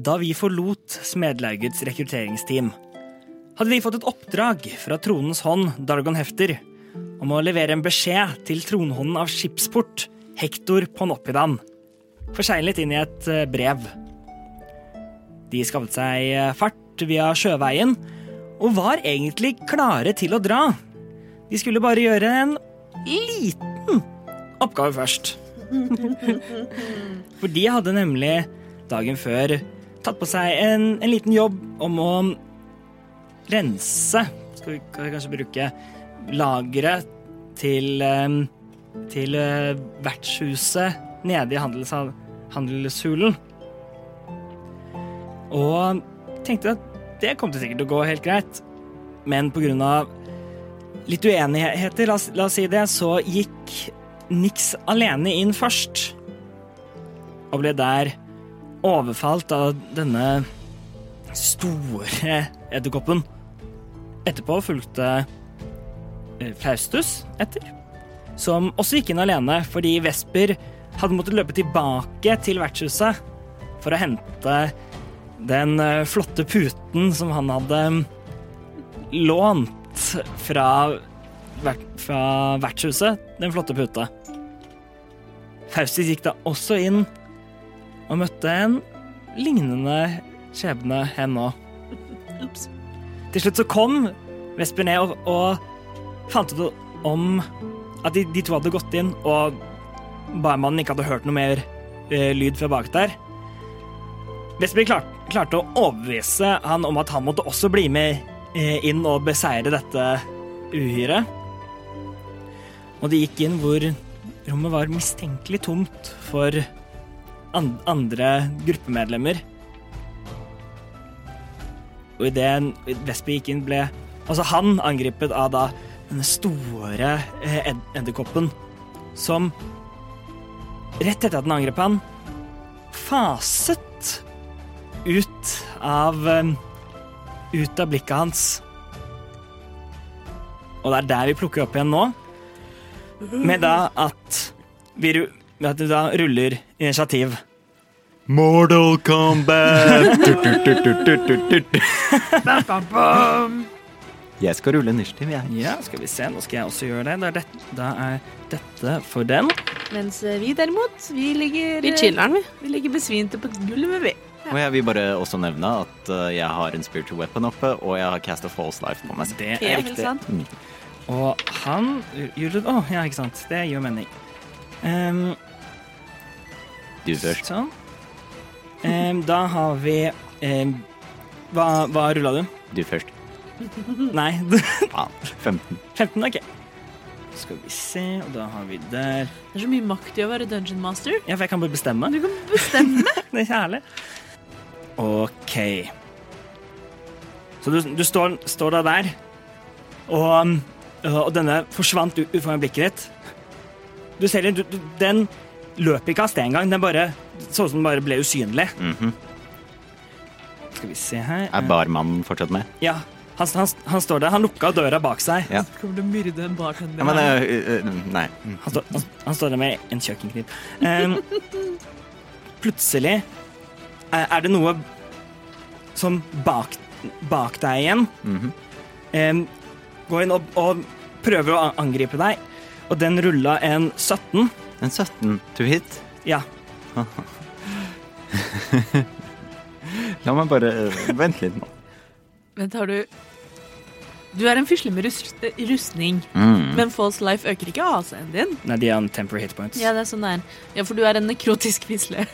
Da vi forlot Smedlaugets rekrutteringsteam, hadde vi fått et oppdrag fra tronens hånd, Dargon Hefter, om å levere en beskjed til tronhånden av skipsport, Hektor Ponoppidan, forseglet inn i et eh, brev. De skaffet seg eh, fart via sjøveien og var egentlig klare til å dra. De skulle bare gjøre en liten oppgave først. For de hadde nemlig dagen før tatt på seg en, en liten jobb om å rense Skal vi, kanskje bruke lageret til, til eh, vertshuset nede i handels, handelshulen. Og tenkte at det kom til sikkert å gå helt greit. Men på grunn av litt uenigheter, la la oss si det, så gikk Nix alene inn først. Og ble der overfalt av denne store edderkoppen. Etterpå fulgte eh, Faustus etter, som også gikk inn alene fordi Vesper hadde måttet løpe tilbake til vertshuset for å hente den eh, flotte puten som han hadde mm, lånt fra, fra vertshuset. Den flotte puta. Faustus gikk da også inn og møtte en lignende skjebne, hen òg. Til slutt så kom Vesper ned og, og fant ut om at de, de to hadde gått inn, og barmannen ikke hadde hørt noe mer eh, lyd fra bak der. Vesper klart, klarte å overbevise han om at han måtte også bli med eh, inn og beseire dette uhyret. Og de gikk inn hvor rommet var mistenkelig tomt for andre gruppemedlemmer. Og idet Vespi gikk inn, ble altså han angrepet av da denne store eh, edderkoppen, som rett etter at den angrep han, faset ut av eh, ut av blikket hans. Og det er der vi plukker opp igjen nå, med da at vi, at vi da ruller initiativ. Mortal Kombat! Jeg skal rulle initiativ, jeg. Ja, skal vi se, nå skal jeg også gjøre det. Da er, det, da er dette for den. Mens eh, vi derimot, vi ligger Vi chiller'n, vi. Vi ligger besvimte på gulvet, vi. Og jeg vil bare også nevne at uh, jeg har en spiritual weapon oppe, og jeg har cast a false life på meg. Det er riktig. sant. Og han gjorde oh, ja, ikke sant. Det gir mening. Ehm, Du først. sånn. Um, da har vi um, Hva, hva rulla du? Du først. Nei, Ja, 15. 15, OK. Skal vi se, og da har vi der Det er så mye makt i å være dungeon master. Ja, for jeg kan bare bestemme. Du kan bestemme. Det er kjærlig. OK. Så du, du står, står da der, og, og denne forsvant ut ut foran blikket ditt. Du ser den, du, du- den løp ikke av sted engang. Den bare så ut som den bare ble usynlig. Mhm. Skal vi se her Er barmannen fortsatt med? Ja, han, han, han står der. Han lukka døra bak seg. Ja. Kommer til å myrde en bartender. Ja, men uh, uh, Nei. Han, står- han, han står der med en kjøkkenkniv. Um, plutselig er, er det noe som bak, bak deg igjen Mm -hmm. um, går inn og, og prøver å angripe deg. Og den rulla en 17. En 17 to hit. Ja. La meg bare øh, Vent litt nå. Vent, har du Du er en fisle med rust, rustning, Mm. men false life øker ikke AC-en din. Nei, de har temporary hit points. Ja, det er sånn det er. Ja, for du er en nekrotisk fisle.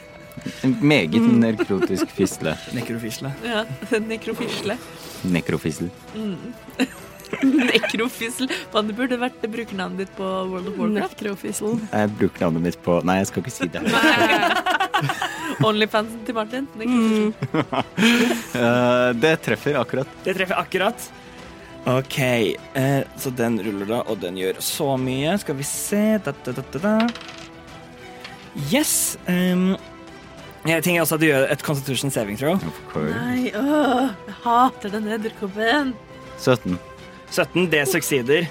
En meget nekrotisk fisle. Nekrofisle. Ja, en nekrofisle. Nekrofisle. Nekrofisle. Hva det burde vært brukernavnet ditt på World of Warcraft? Nekrofissel. Jeg bruker navnet mitt på Nei, jeg skal ikke si det. Onlyfansen til Martin. Nekrofisle. Eh, det treffer akkurat. Det treffer akkurat. OK, eh, så den ruller da, og den gjør så mye. Skal vi se da, da, da. Yes. Um, jeg tenker også at du gjør et Constitution saving throw. Of. Nei, åh, jeg hater den edderkoppen. 17. 17, det succeeder.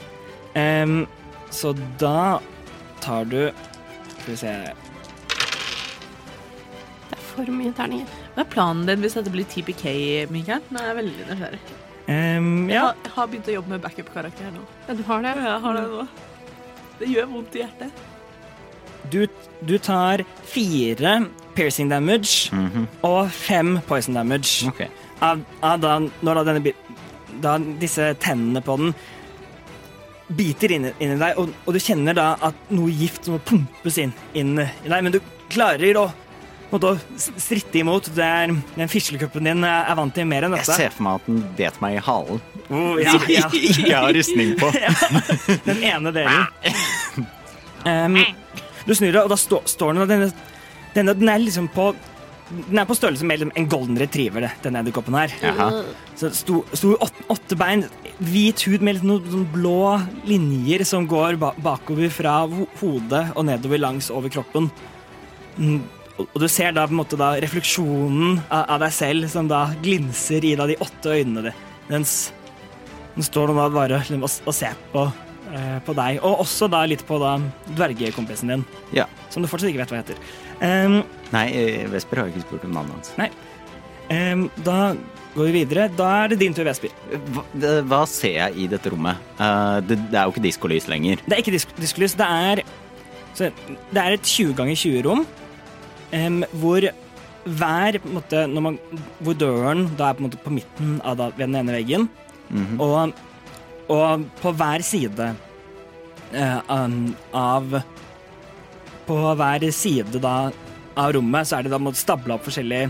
Um, så da tar du Skal vi se Det er for mye terninger. Hva er planen din hvis dette blir TPK, Mikael? Nå er jeg veldig nysgjerrig. ja. Jeg, har, jeg har begynt å jobbe med backup-karakter nå. Ja, du har det? Jeg har det nå. Det gjør vondt i hjertet. Du, du tar fire piercing damage Mhm. og fem poison damage. Okay. Av, av da, når da, denne, da disse tennene på den biter inn, i- inn i deg, og, og du kjenner da at noe gift må pumpes inn, inn i deg, men du klarer å, s- stritte imot. Det er, den fislecupen din er vant til mer enn dette. Jeg ser for meg at den bet meg i halen. Oh, ja, ja. jeg har rustning på. Den ene delen. Um, du snur deg, og da stå, står den, og denne, denne den er liksom på den er på størrelse med en golden retriever, det, denne edderkoppen her. Jaha. Så sto, sto åtte, åtte bein, hvit hud med litt noen sånn blå linjer som går ba bakover fra hodet og nedover langs over kroppen. Mm, og, du ser da på en måte da refleksjonen av, av deg selv som da glinser i da de åtte øynene dine. Mens Den står nå da bare liksom og, og ser på, eh, på deg, og også da litt på da dvergekompisen din, Ja. som du fortsatt ikke vet hva heter. Um, Nei, eh, Vesper har jo ikke spurt om navnet hans. um, da går vi videre. Da er det din tur, Vesper. Hva, det- hva ser jeg i dette rommet? Uh, det, det er jo ikke diskolys lenger. Det er ikke disk diskolys. Det er, så det er et 20 ganger 20-rom um, hvor hver måte, når man, Hvor døren da er på, på midten av da, ved den ene veggen, Mhm. og, og på hver side uh, av På hver side da av rommet så er det da stable opp forskjellige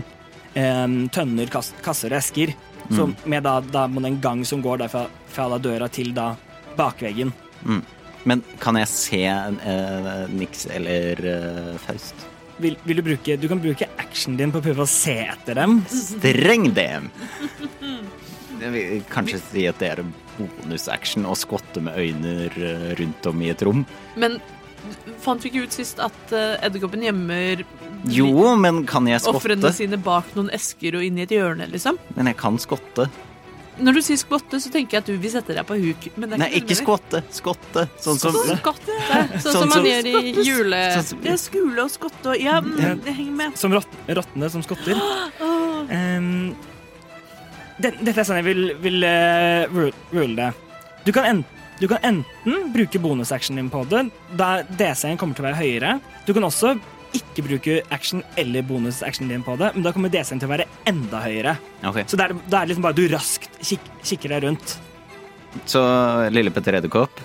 eh, tønner, kass, kasser og esker. Så med da, da en gang som går da fra, fra da døra til da bakveggen. Mm. Men kan jeg se eh, Nix eller eh, Faust? Vil, vil du bruke Du kan bruke actionen din på å prøve å se etter dem. Streng DM! Jeg vil kanskje si at det er en bonusaction å skotte med øyne eh, rundt om i et rom. Men fant vi ikke ut sist at uh, edderkoppen gjemmer Jo, men kan jeg ofrene skotte? sine bak noen esker og inn i et hjørne, liksom? Men jeg kan skotte. Når du sier skotte, så tenker jeg at du vil sette deg på huk. Men det er Nei, ikke skotte. Skotte. Sånn som Skotte. Sånn Sånn som man som- gjør i jule... sånn som- Det er skule og skotte og Ja, mm, Ja. det henger med. Som rott, rottene som skotter. Em, det, dette er sånn jeg vil, vil uh, rule, det. Du kan, en, du kan enten bruke bonusactionen din på det, da DC-en kommer til å være høyere. Du kan også ikke bruke action eller bonusactionen din på det, men da kommer DC-en til å være enda høyere. Okay. Så da er, det- da er det liksom bare du raskt kik, kikker deg rundt. Så lille Petter Edderkopp,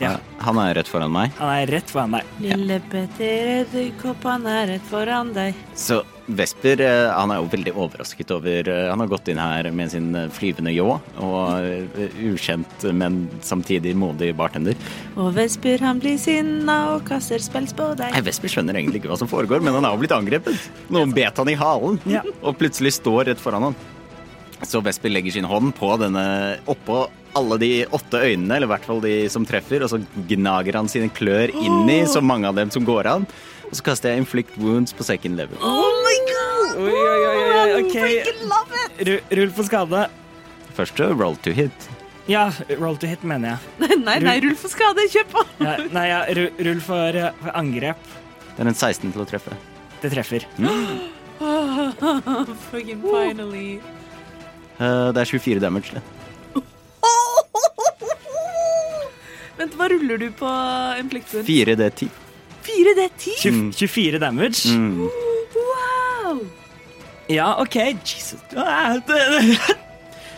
Ja. han er rett foran meg. Han er rett foran deg. Lille Petter Edderkopp, han er rett foran deg. Så Vesper eh, han er jo veldig overrasket over eh, Han har gått inn her med sin eh, flyvende ljå og ukjent, men samtidig modig bartender. Og Vesper han blir sinna og kaster spels på deg. Nei, Vesper skjønner egentlig ikke hva som foregår, men han er jo blitt angrepet. Noen bet han i halen, Ja. og plutselig står rett foran han. Så Vesper legger sin hånd på denne oppå alle de åtte øynene, eller i hvert fall de som treffer, og så gnager han sine klør inn i så mange av dem som går an. Og så kaster jeg inflict wounds på second level. Oh my! Oi, oi, oi, oi, ok. Freaking love it! Ru rull for skade. Første roll to hit. Ja, roll to hit, mener jeg. Nei, nei, nei, rull for skade. Kjør på! Ja, nei, ja, rull for, eh, for angrep. Det er en 16 til å treffe. Det treffer. Fucking finally. Uh, det er 24 damage, det. Vent, hva ruller du på en wound? 4D10. 4D10? 24 damage. Mm. Wow! Ja, OK. Jesus. Jeg det, det.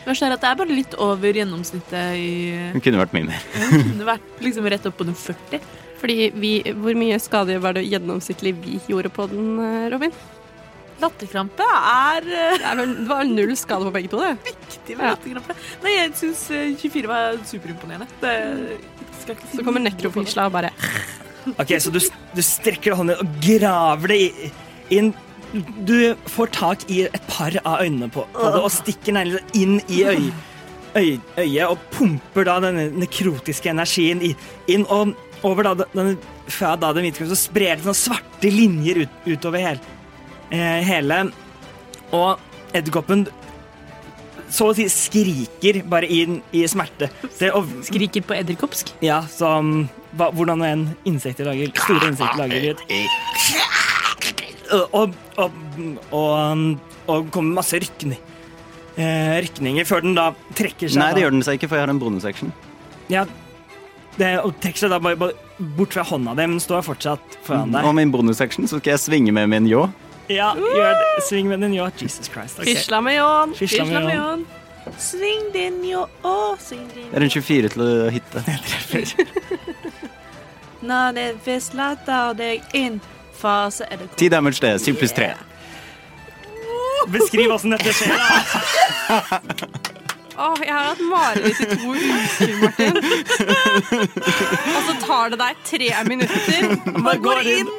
Er at det er bare litt over gjennomsnittet i Det kunne vært mye mer. Det kunne vært liksom rett opp på den 40. Fordi vi, Hvor mye skade var det gjennomsnittlig vi gjorde på den, eh, Robin? Latterkrampe er eh, Det, er vel, det var null skade på begge to, det. viktig med Ja. latterkrampe. Nei, jeg syns 24 var superimponerende. Det skal ikke si Så kommer nekrofisla og bare OK, så du, du strekker hånden og graver det i- inn. Du får tak i et par av øynene på, på det og stikker neglene inn i øy, øy, øyet og pumper da denne nekrotiske energien i, inn. Og over da, denne, fra da den hvite kroppen så sprer det sånne svarte linjer ut, utover hel, eh, hele. Og edderkoppen så å si skriker bare inn i smerte. Det, og, Skriker på edderkoppsk. ja, som hva, hvordan en insekter lager Store insekter lager lyd. Og, og, og, og, kommer kommer masse rykning, eh, rykninger før den da trekker seg Nei, det gjør den seg ikke, for jeg har en bonusaction. Ja, det, og trekker seg da bare, bare bort fra hånda di, men står fortsatt foran deg. Og min bonusaction så skal jeg svinge med min ljå. Ja, gjør det. Sving med din ljå. Jesus Christ. Okay. Fisla med ljåen. Fisla med ljåen. med. Sving din, ljå. Å, sving din. Det er en 24 til å hitte. Når det fisler, tar deg inn. Fase edderkopp. 10 damage, det. 7 pluss 3. Beskriv åssen dette skjer. da. Åh, jeg har hatt mareritt i to uker, Martin. og så tar det deg tre minutter. Man går inn,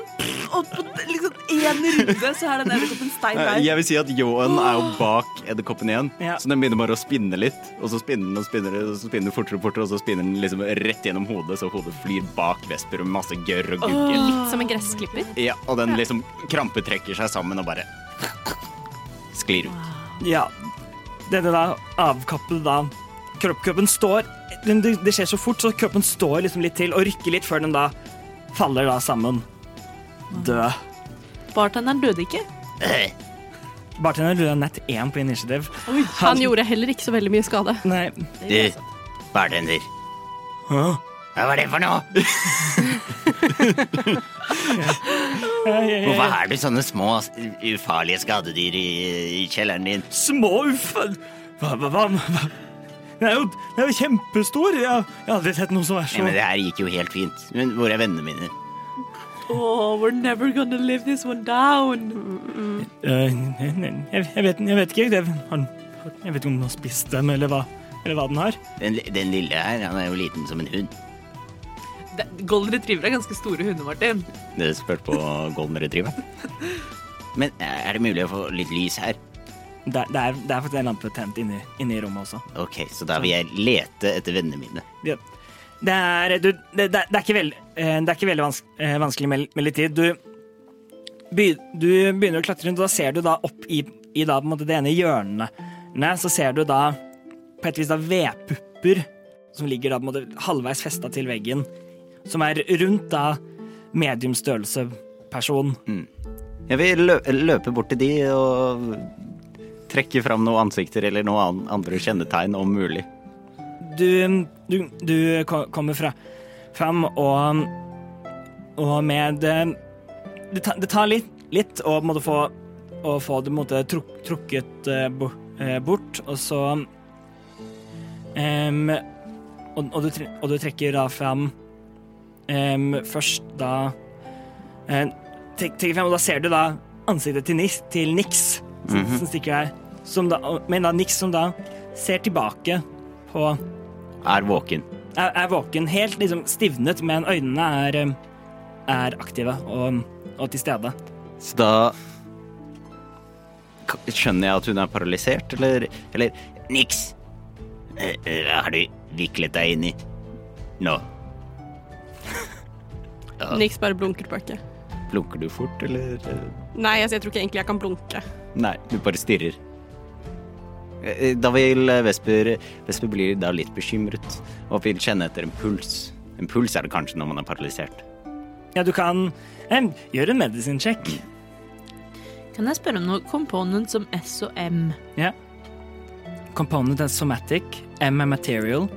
og på liksom én runde så er den edderkoppen stein der. Jeg vil si at ljåen er jo bak edderkoppen igjen, Ja. så den begynner bare å spinne litt. Og så spinner den og spinner, og så spinner den fortere og fortere, og så spinner den liksom rett gjennom hodet, så hodet flyr bak Vesper og masse gørr og gugge. Litt som en gressklipper. Ja, og den liksom krampetrekker seg sammen og bare sklir ut. Ja, denne da avkappede da Kroppkroppen står det, det skjer så fort, så kroppen står liksom litt til og rykker litt før den da faller da sammen. Død. Bartenderen døde ikke. Bartenderen rulla nett én på initiativ. Han gjorde heller ikke så veldig mye skade. Nei. Du, bartender. Hæ? Hva var det for noe? Hvorfor har du sånne små, ufarlige skadedyr i, i kjelleren din? Små ufarlige Hva, hva, hva? Den er jo, den er jo kjempestor. Jeg, jeg har aldri sett noe som er Ja, så men det her gikk jo helt fint. Men hvor er vennene mine? Oh, we're never gonna live this one down. Eh, jeg, jeg, vet, jeg vet ikke. Jeg, han, jeg vet ikke om den har spist dem, eller hva, eller hva den har. Den, den lille her, han er jo liten som en hund. Det- Golden retriever er ganske store hunder, Martin. Det spørs på golden retriever. Men er det mulig å få litt lys her? Det, det, er, det er faktisk en lampe tent inni, inni rommet også. Ok, så da vil jeg lete etter vennene mine. Ja. Det er, du, det, det, er veldig, eh, det er ikke veldig vans, eh, vanskelig tid. Du, by, du begynner å klatre rundt, og da ser du da opp i, i da, en det ene hjørnet. Så ser du da på et vis da vedpupper som ligger da måte halvveis festa til veggen. Som er rundt da medium størrelse person. Jeg vil lø løpe bort til de og trekke fram noen ansikter eller noen andre kjennetegn om mulig. Du, du, du kommer fra, fram og Og med Det, det tar litt, litt å måte få, å få det måte truk, trukket eh, eh, bort, og så um, og, og, du, og du trekker da fram um, Først da um, trekk- trekker frem, og da ser du da ansiktet til, Nix, til Nix som, -hmm. som stikker der. Som da, men da Nix som da ser tilbake på Er våken. er, er våken, helt liksom stivnet, men øynene er, eh, er aktive og, og til stede. Så da skjønner jeg at hun er paralysert, eller, eller Niks! Eh, eh, Hva har du viklet deg inn i nå? Niks bare blunker tilbake. Blunker du fort, eller? Nei, altså, jeg tror ikke egentlig jeg kan blunke. Nei, du bare stirrer. Eh, Da vil eh, Vesper Vesper blir da litt bekymret og vil kjenne etter en puls. En puls er det kanskje når man er paralysert. Ja, du kan eh, gjøre en medisinsjekk check. Kan jeg spørre om noe component som S og M? Ja. Component er somatic, M er material,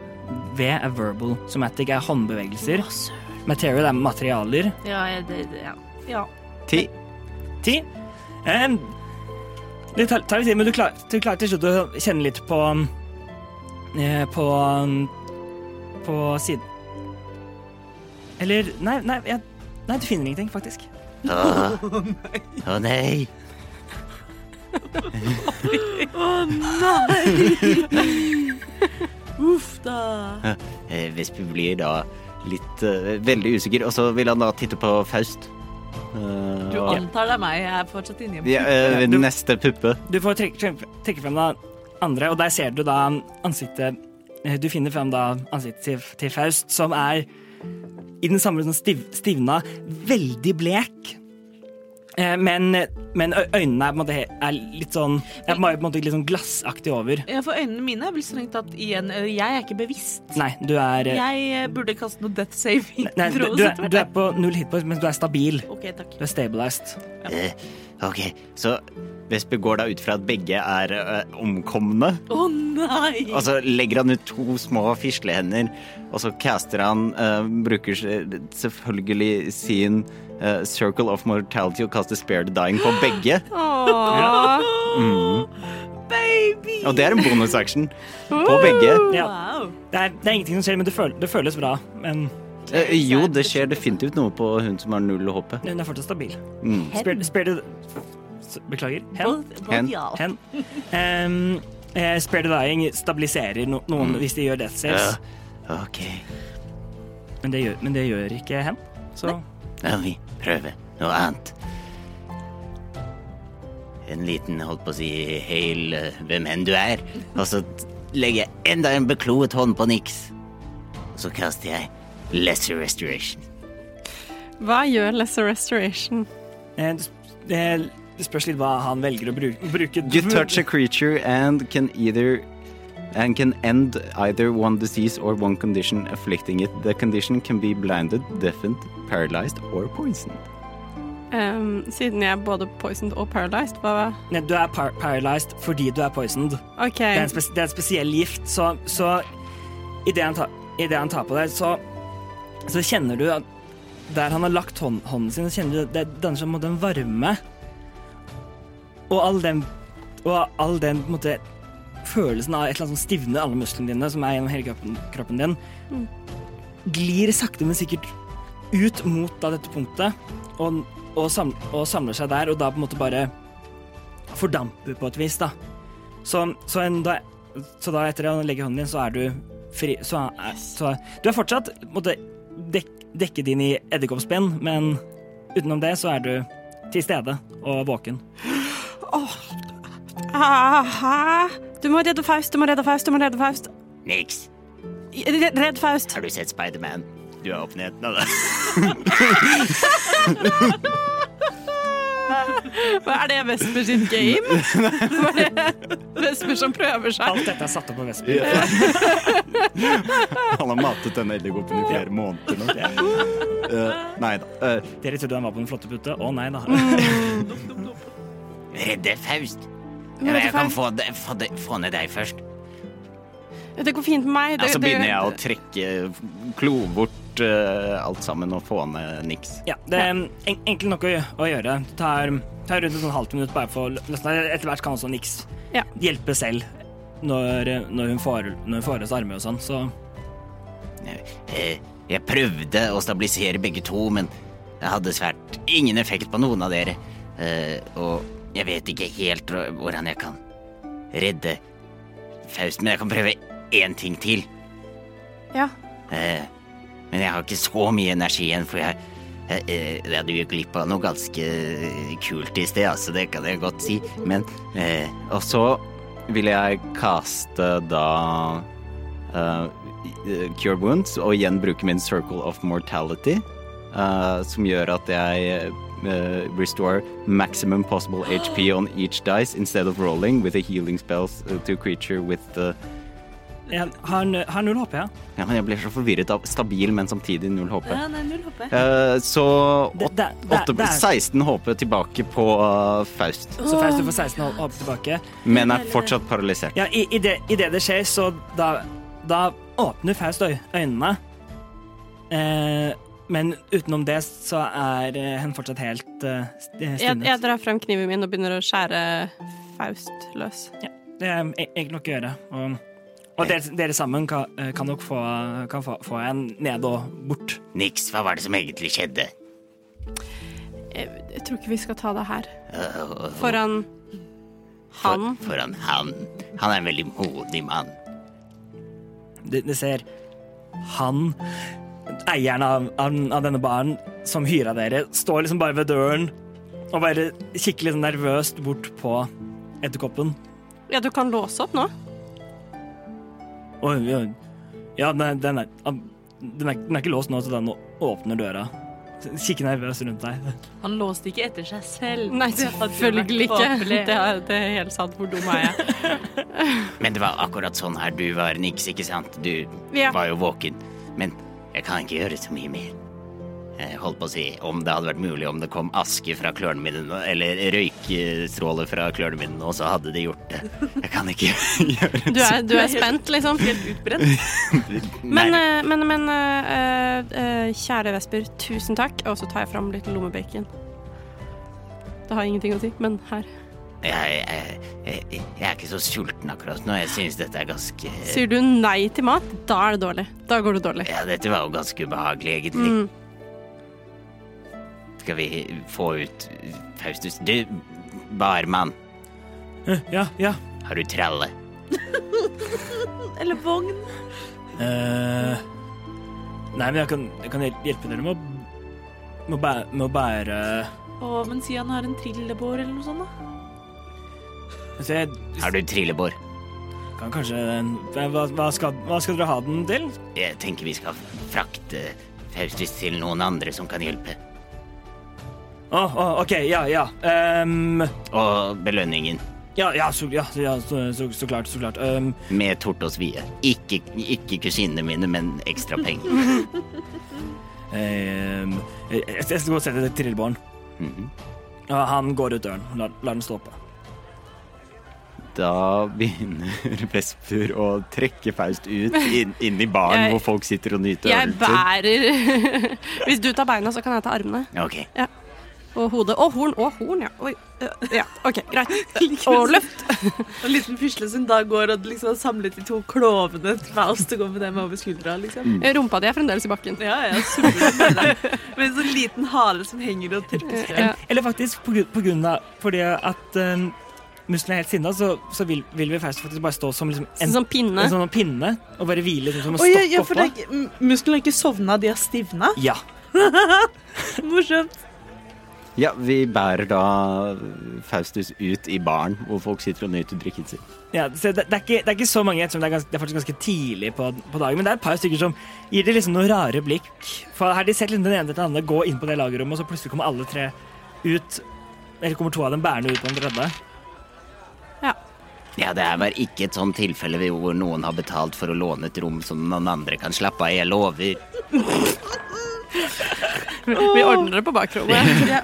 V er verbal. Somatic er håndbevegelser. Material er materialer. Ja, det, det, ja. ja. Ti. Ti. Em, det tar, tar litt tid, men du klarer, du klarer til slutt å kjenne litt på eh, På På siden Eller Nei, nei, jeg, nei du finner ingenting, faktisk. Å nei Å nei. Uff da. Eh, Vesper blir da litt uh, veldig usikker, og så vil han da titte på Faust. Eh, Du antar det er meg. Jeg er fortsatt inni ja, eh, Neste puppe. Du får trekke, trekke, trekke frem da andre, og der ser du da ansiktet eh, Du finner frem da ansiktet til, til Faust, som er i den samme sånn stiv, stivna, veldig blek. Eh, Men, men øynene er, på en måte, er litt sånn er på en måte litt sånn glassaktig over. Ja, for øynene mine er vel strengt tatt igjen Jeg er ikke bevisst. Nei, du er eh, Jeg eh, burde kaste noe death saving. Nei, du, du, er, du er på null hitpoint, men du er stabil. OK, takk. Du er stabilized. Eh, ok, så Vesper går da ut fra at begge er eh, omkomne. Å nei! Og så legger han ut to små fislehender, og så caster han eh, Bruker selvfølgelig sin eh, Circle of Mortality og kaster Spare the Dying på begge. mm. Baby! Og det er en bonusaction på begge. Ja. Det, er, det er ingenting som skjer, men det, føl, det føles bra. Men Eh, jo, det skjer definitivt noe på hun som har null HP. hun er fortsatt stabil. Mm. Spare, spare the Beklager. Hen. Both, both Hen. Hen. Um, eh, spare the dying stabiliserer no noen hvis de gjør death saves, Uh, okay. men, det gjør, men det gjør ikke hen. Så vi prøve noe annet. En liten, holdt på å si, hail eh, hvem enn du er. Og så legger jeg enda en bekloet hånd på Nix. Og så kaster jeg Lesser Restoration. Hva gjør Lesser Restoration? eh, det, spørs litt hva han velger å bruke. bruke. You touch a creature and can either and can end either one disease or one condition afflicting it. The condition can be blinded, deafened, paralyzed or poisoned. Um, siden jeg er både poisoned og paralyzed, hva Nei, Du er par paralyzed fordi du er poisoned. Okay. Det er en, det er en spesiell gift, så, så idet han, ta, i det han tar på deg, så, så kjenner du at der han har lagt hånd, hånden sin, så kjenner du det danner seg en måte en varme. Og all den, og all den på en måte, følelsen av et eller annet som stivner alle musklene dine, som er gjennom hele kroppen, kroppen din, glir sakte, men sikkert ut mot da, dette punktet, og, og, samler, og samler seg der, og da på en måte bare fordamper på et vis, da. Så, så, en, da, så da etter å legge hånden din, så er du fri Så, er, så du er fortsatt måtte, dek, dekket inn i edderkoppspinn, men utenom det så er du til stede og våken. Oh. Hæ? Du må redde Faust, du må redde Faust, du må redde Faust. Nix, Redd, Faust. har du sett Spiderman? Du er åpenheten av det. Hva Er det Vesper sitt game? Hva er det Vesper som prøver seg? Alt dette er satt opp av Vesper. Han har matet denne edderkoppen i flere måneder nå. Eh, nei da. Eh, Dere trodde han var på den flotte putte? Å nei da. redde Faust. Men jeg kan få, de, få, de, få ned deg først. Det går fint med meg. Ja, så begynner jeg å trekke, klo bort uh, alt sammen og få ned niks. Ja, det er en, enkelt nok å, å gjøre. Det tar, tar rundt et sånn halvt minutt bare for å løsne. Etter hvert kan også Nix Ja. hjelpe selv når, når hun får, når hun får oss armer og sånn, så Eh, jeg prøvde å stabilisere begge to, men det hadde svært ingen effekt på noen av dere. Uh, og jeg vet ikke helt hvordan jeg kan redde Faust, men jeg kan prøve én ting til. Ja. Eh, men jeg har ikke så mye energi igjen, for jeg, jeg, eh, jeg hadde jo glipp av noe ganske kult i sted, altså, det kan jeg godt si. Men eh, Og så vil jeg kaste da uh, Cure Wounds og igjen bruke min Circle of Mortality. uh, som gjør at jeg eh, restore maximum possible HP on each dice instead of rolling with a healing spells To to creature with the Jeg har, har null HP, ja. Ja, men jeg blir så forvirret av stabil, men samtidig null HP. Ja, nei, null HP. Uh, så Det- åt- det- det- åtte- det er- 16 HP tilbake på uh, Faust, Så Faust får 16 HP tilbake. men er fortsatt paralysert. Ja, i, i, det, I det det skjer, så da, da åpner Faust øy- øynene. Eh, men utenom det så er hun fortsatt helt uh, stinnet. Jeg, jeg drar frem kniven min og begynner å skjære Faust løs. Det er e- egentlig nok å gjøre. Og, og dere, dere sammen kan, eh, kan nok få, kan få, få en ned og bort. Niks, hva var det som egentlig skjedde? Jeg, jeg tror ikke vi skal ta det her. Foran han. For, foran han. Han er en veldig modig mann. Du, det ser han, eieren av, av, av denne baren, som hyra dere, står liksom bare ved døren og bare kikker litt nervøst bort på edderkoppen. Ja, du kan låse opp nå. Oi, ja, Ja, den er, den, er, den, er, den er ikke låst nå, så den åpner døra. Kikker nervøst rundt deg. Han låste ikke etter seg selv. Nei, selvfølgelig ikke. Det er, det er helt sant. Hvor dum er jeg? Men det var akkurat sånn her du var, Niks, ikke sant? Du Ja. var jo våken. Men jeg kan ikke gjøre så mye mer. Jeg holdt på å si om det hadde vært mulig om det kom aske fra klørne mine, eller røykstråler fra klørne mine nå, så hadde de gjort det. Jeg kan ikke gjøre Du er, du er spent, liksom. Helt utbrent. Men, eh, men, men uh, uh, kjære Vesper, tusen takk. Og så tar jeg fram litt lommebacon. Det har ingenting å si, men her. Jeg, jeg, jeg, jeg er ikke så sulten akkurat nå. Jeg synes dette er ganske Sier du nei til mat, da er det dårlig. Da går det dårlig. Ja, dette var jo ganske ubehagelig, egentlig. Mm. Skal vi få ut Faustus? Du, barmann, Eh, Ja, ja. har du tralle? Eller vogn. Uh, nei, men jeg kan, jeg kan hjelpe dere med å, med å, bære, med å bære Å, men si han har en trillebår eller noe sånt, da. Jeg Har du trillebår? kan kanskje hva, hva, skal, hva skal dere ha den til? Jeg tenker vi skal frakte Faustus til noen andre som kan hjelpe. Å, å, OK, ja, ja. Um, Og belønningen ja, ja, så, ja, så, så, så klart, så klart. Um, med Tortos vie. Ikke, ikke kusinene mine, men ekstra penger. um, jeg, skal gå og sette til trillebåren. Mm -hmm. han går ut døren. La, lar den stå oppe. Da begynner Vesper å trekke Faust ut inn, inn i baren Jeg- hvor folk sitter og nyter Jeg bærer Hvis du tar beina, så kan jeg ta armene. Ok, Og hodet. Og horn. Og horn, ja. Oi. Ja, OK, greit. Og løft. En liten pusle som da går og liksom har samlet de to klovene til Faust og går med dem over skuldra, liksom. Rumpa di er fremdeles i bakken. Ja, ja, med en sånn liten hale som henger og tørker Ja. Eller faktisk på, på grunn av fordi at um, musklene er helt sinna, så, så vil, vil vi faktisk bare stå som liksom en, som pinne. en sånn pinne og bare hvile liksom, som Å stoppe ja, ja, for det oppå. musklene har ikke sovna, de har stivna. Ja. Morsomt. Ja, vi bærer da Faustus ut i baren hvor folk sitter og nyter drikken sin. ja så det, det, er ikke, det er ikke så mange, ettersom det er, ganske, det er faktisk ganske tidlig på, på dagen, men det er et par stykker som gir det liksom noen rare blikk. For her har de sett den ene etter den andre gå inn på det lagerrommet, og så plutselig kommer alle tre ut. Eller kommer to av dem bærende ut på den tredje. Ja, det er vel ikke et sånt tilfelle hvor noen har betalt for å låne et rom som noen andre kan slappe av i. Jeg lover. Vi ordner det på bakrommet. Ja.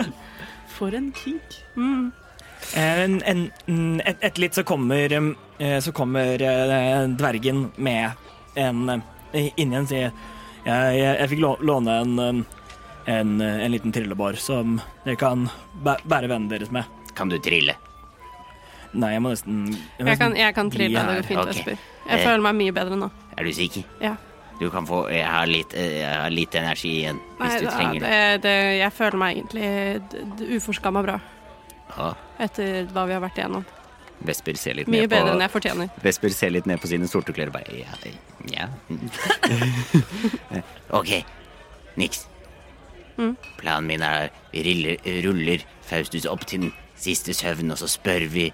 For en kink. Mm. En, en, en- et, et litt så kommer, eh, så kommer eh, dvergen med en inni en sier jeg, jeg, jeg fikk låne en, en, en liten trillebår som dere kan bæ- bære vennen deres med. Kan du trille? Nei, jeg må nesten må Jeg kan, jeg kan trille. Det går fint, okay. Vesper. Jeg Eh. føler meg mye bedre nå. Er du sikker? Ja. Du kan få Jeg har litt, eh, jeg har litt energi igjen hvis du da- trenger det. det, jeg føler meg egentlig uforskamma bra Ja. etter hva vi har vært igjennom. Vesper ser litt Mye ned bedre enn jeg fortjener. Vesper ser litt ned på sine sorte klær og bare Ja. ja. OK. Niks. Mm. Planen min er vi ruller, ruller Faustus opp til den siste søvn, og så spør vi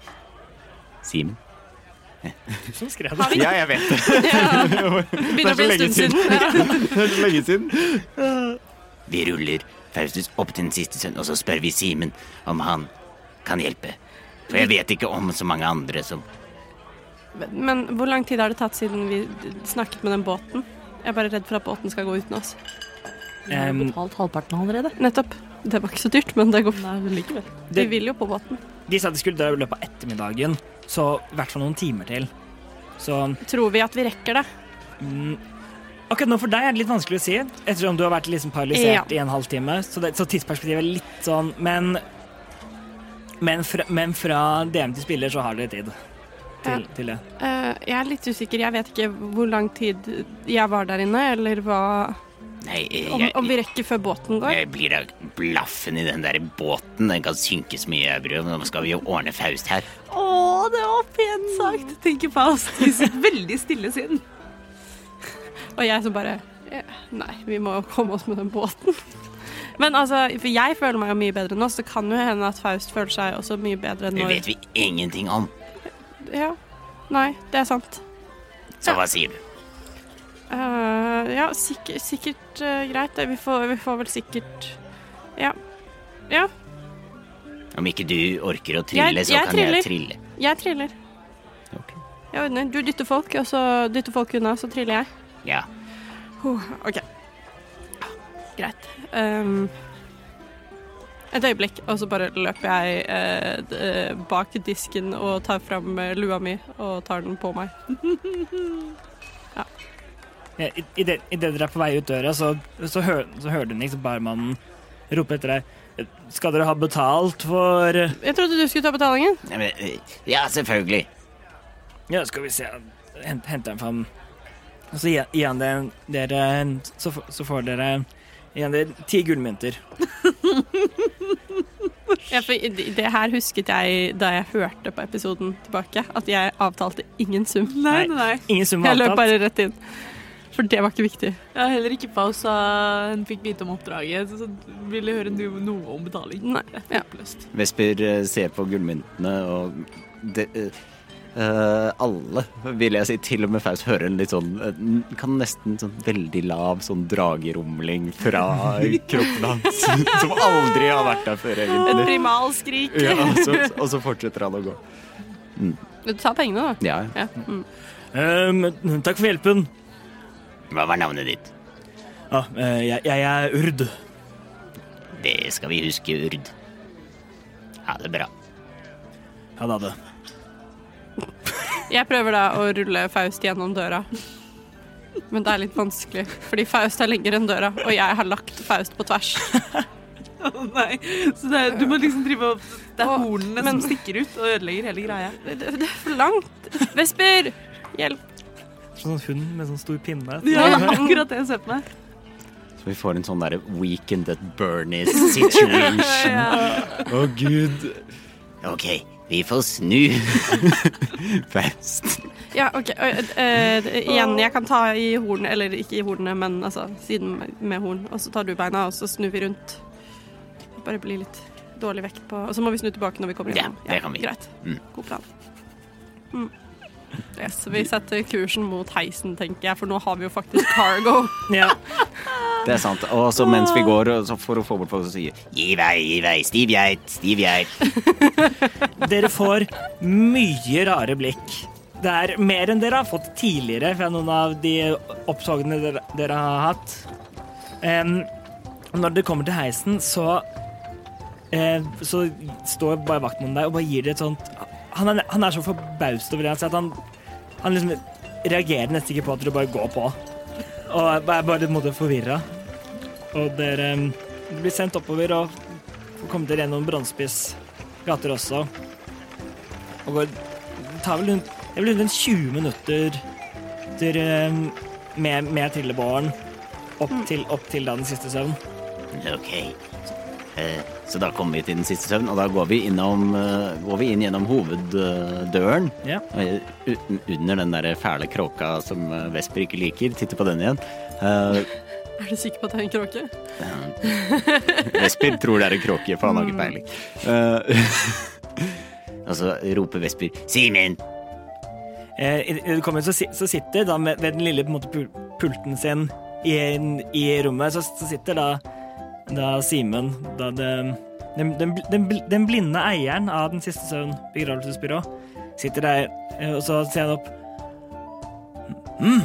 Simen? Som skrev det. Ja, jeg vet det. Ja. er så lenge en siden. Det er så lenge siden. Vi ruller Faustus opp til den siste sønnen, og så spør vi Simen om han kan hjelpe. For jeg vet ikke om så mange andre som Men hvor lang tid har det tatt siden vi snakket med den båten? Jeg er bare redd for at båten skal gå uten oss. Vi har betalt halvparten allerede. Nettopp. Det var ikke så dyrt, men det går Nei, men Det, Vi vil jo på båten. De sa de skulle dø i løpet av ettermiddagen, så i hvert fall noen timer til. Så Tror vi at vi rekker det? mm, akkurat nå for deg er det litt vanskelig å si, ettersom du har vært liksom paralysert Ja. i en halvtime. Så, det, så tidsperspektivet er litt sånn Men, men, fra, men fra DM til spiller så har dere tid til, til det. Eh, jeg er litt usikker. Jeg vet ikke hvor lang tid jeg var der inne, eller hva Nei, Om, jeg, om vi rekker før båten går. jeg blir da blaffen i den der båten. Den kan synke så mye, jeg. Nå skal vi jo ordne Faust her. Å, det var pent sagt, tenker Faust. i sitt veldig stille siden. Og jeg som bare Nei, vi må komme oss med den båten. Men altså, for jeg føler meg jo mye bedre nå, så kan jo hende at Faust føler seg også mye bedre Det vet vi ingenting om. Ja. Nei, det er sant. Så hva sier du? Uh, ja, sikkert, sikkert uh, greit. Vi får, vi får vel sikkert Ja. Ja, Om ikke du orker å trille, Jeg- så jeg kan triller. jeg trille. Jeg triller. Okay. Jeg ordner. Du dytter folk, og så dytter folk unna, så triller jeg. Ja. Huh, OK. Greit. Um, et øyeblikk, og så bare løper jeg eh, eh, bak disken og tar fram eh, lua mi og tar den på meg. Ja, i- Idet i det dere er på vei ut døra, så, så, hø, så hører du liksom barmannen rope etter deg. Skal dere ha betalt for Jeg trodde du skulle ta betalingen. Ja, men, eh, Ja, selvfølgelig. Ja, skal vi se Hent, Henter en fram Og så gir han det- dere så, så får dere igjen dere ti gullmynter. Ja, for det her husket jeg da jeg hørte på episoden tilbake, at jeg avtalte ingen sum. Nei, nei, nei. Ingen sum var Jeg løp bare rett inn. For det var ikke viktig. Ja, heller ikke Faust sa hun fikk vite om oppdraget, så ville høre noe om betaling. Nei. Ja. Vesper eh, ser på gullmyntene, og det, eh, eh, alle, vil jeg si, til og med Faust hører en litt sånn Kan nesten sånn veldig lav sånn dragerumling fra kroppen hans, som aldri har vært der før, Et primalskrik. Ja, og, så, og så fortsetter han å gå. Du tar pengene, da. Ja. Ja. Mm. Um, takk for hjelpen. Hva var navnet ditt? Ja, eh, jeg, jeg er Urd. Det skal vi huske, Urd. Ha det bra. Ha det. ha det. Jeg prøver da å rulle Faust gjennom døra. Men det er litt vanskelig, fordi Faust er lenger enn døra, og jeg har lagt Faust på tvers. Å nei, så det er, du må liksom drive opp Det er hornene men- som stikker ut og ødelegger hele greia. Det, det, det er for langt. Vesper, hjelp. Sånn hund med sånn stor pinne. Ja, akkurat det jeg ser på meg. Så vi får en sånn derre weekend at Bernies situation. Å, gud. OK, vi får snu. Fast Ja, OK. Uh, uh, igjen, jeg kan ta i hornene, eller ikke i hornene, men altså siden med horn. Og så tar du beina, og så snur vi rundt. Bare blir litt dårlig vekt på Og så må vi snu tilbake når vi kommer Ja, det kan vi. Greit. Mm. God plan. Mm. Yes, vi setter kursen mot heisen, tenker jeg, for nå har vi jo faktisk cargo. Ja. Det er sant. Og så mens vi går, så for å få bort folk som sier Gi vei, gi vei, stiv geit, stiv geit. Dere får mye rare blikk. Det er mer enn dere har fått tidligere fra noen av de opptogene dere, dere har hatt. Um, når det kommer til heisen, så uh, Så står bare vaktmannen der og bare gir dere et sånt Han er, han er så forbauset over det så at han, han liksom reagerer nesten ikke på at du bare går på. Og er bare litt forvirra. Og dere em, blir sendt oppover og får komme dere gjennom Brannspiss gater også. Og går tar vel rundt, det vel rundt 20 minutter til, eh, med, med trillebåren opp til, opp til da den siste søvn. OK. Eh, Så da kommer vi til den siste søvn, og da går vi, innom, eh, går vi inn gjennom hoveddøren. Ja. Eh, Uten, under den der fæle kråka som eh, Vesper ikke liker. Titter på den igjen. Uh, Er du sikker på at det er en kråke? Vesper tror det er en kråke, for han har ikke peiling. Eh, og så roper Vesper 'Simen!' Eh, kommer, så, så sitter da med, ved den lille på en måte, pulten sin i, i rommet, så, så sitter da da Simen Da det, den, den, den, den blinde eieren av Den siste søvn begravelsesbyrå sitter der, eh, og så ser han opp. mm.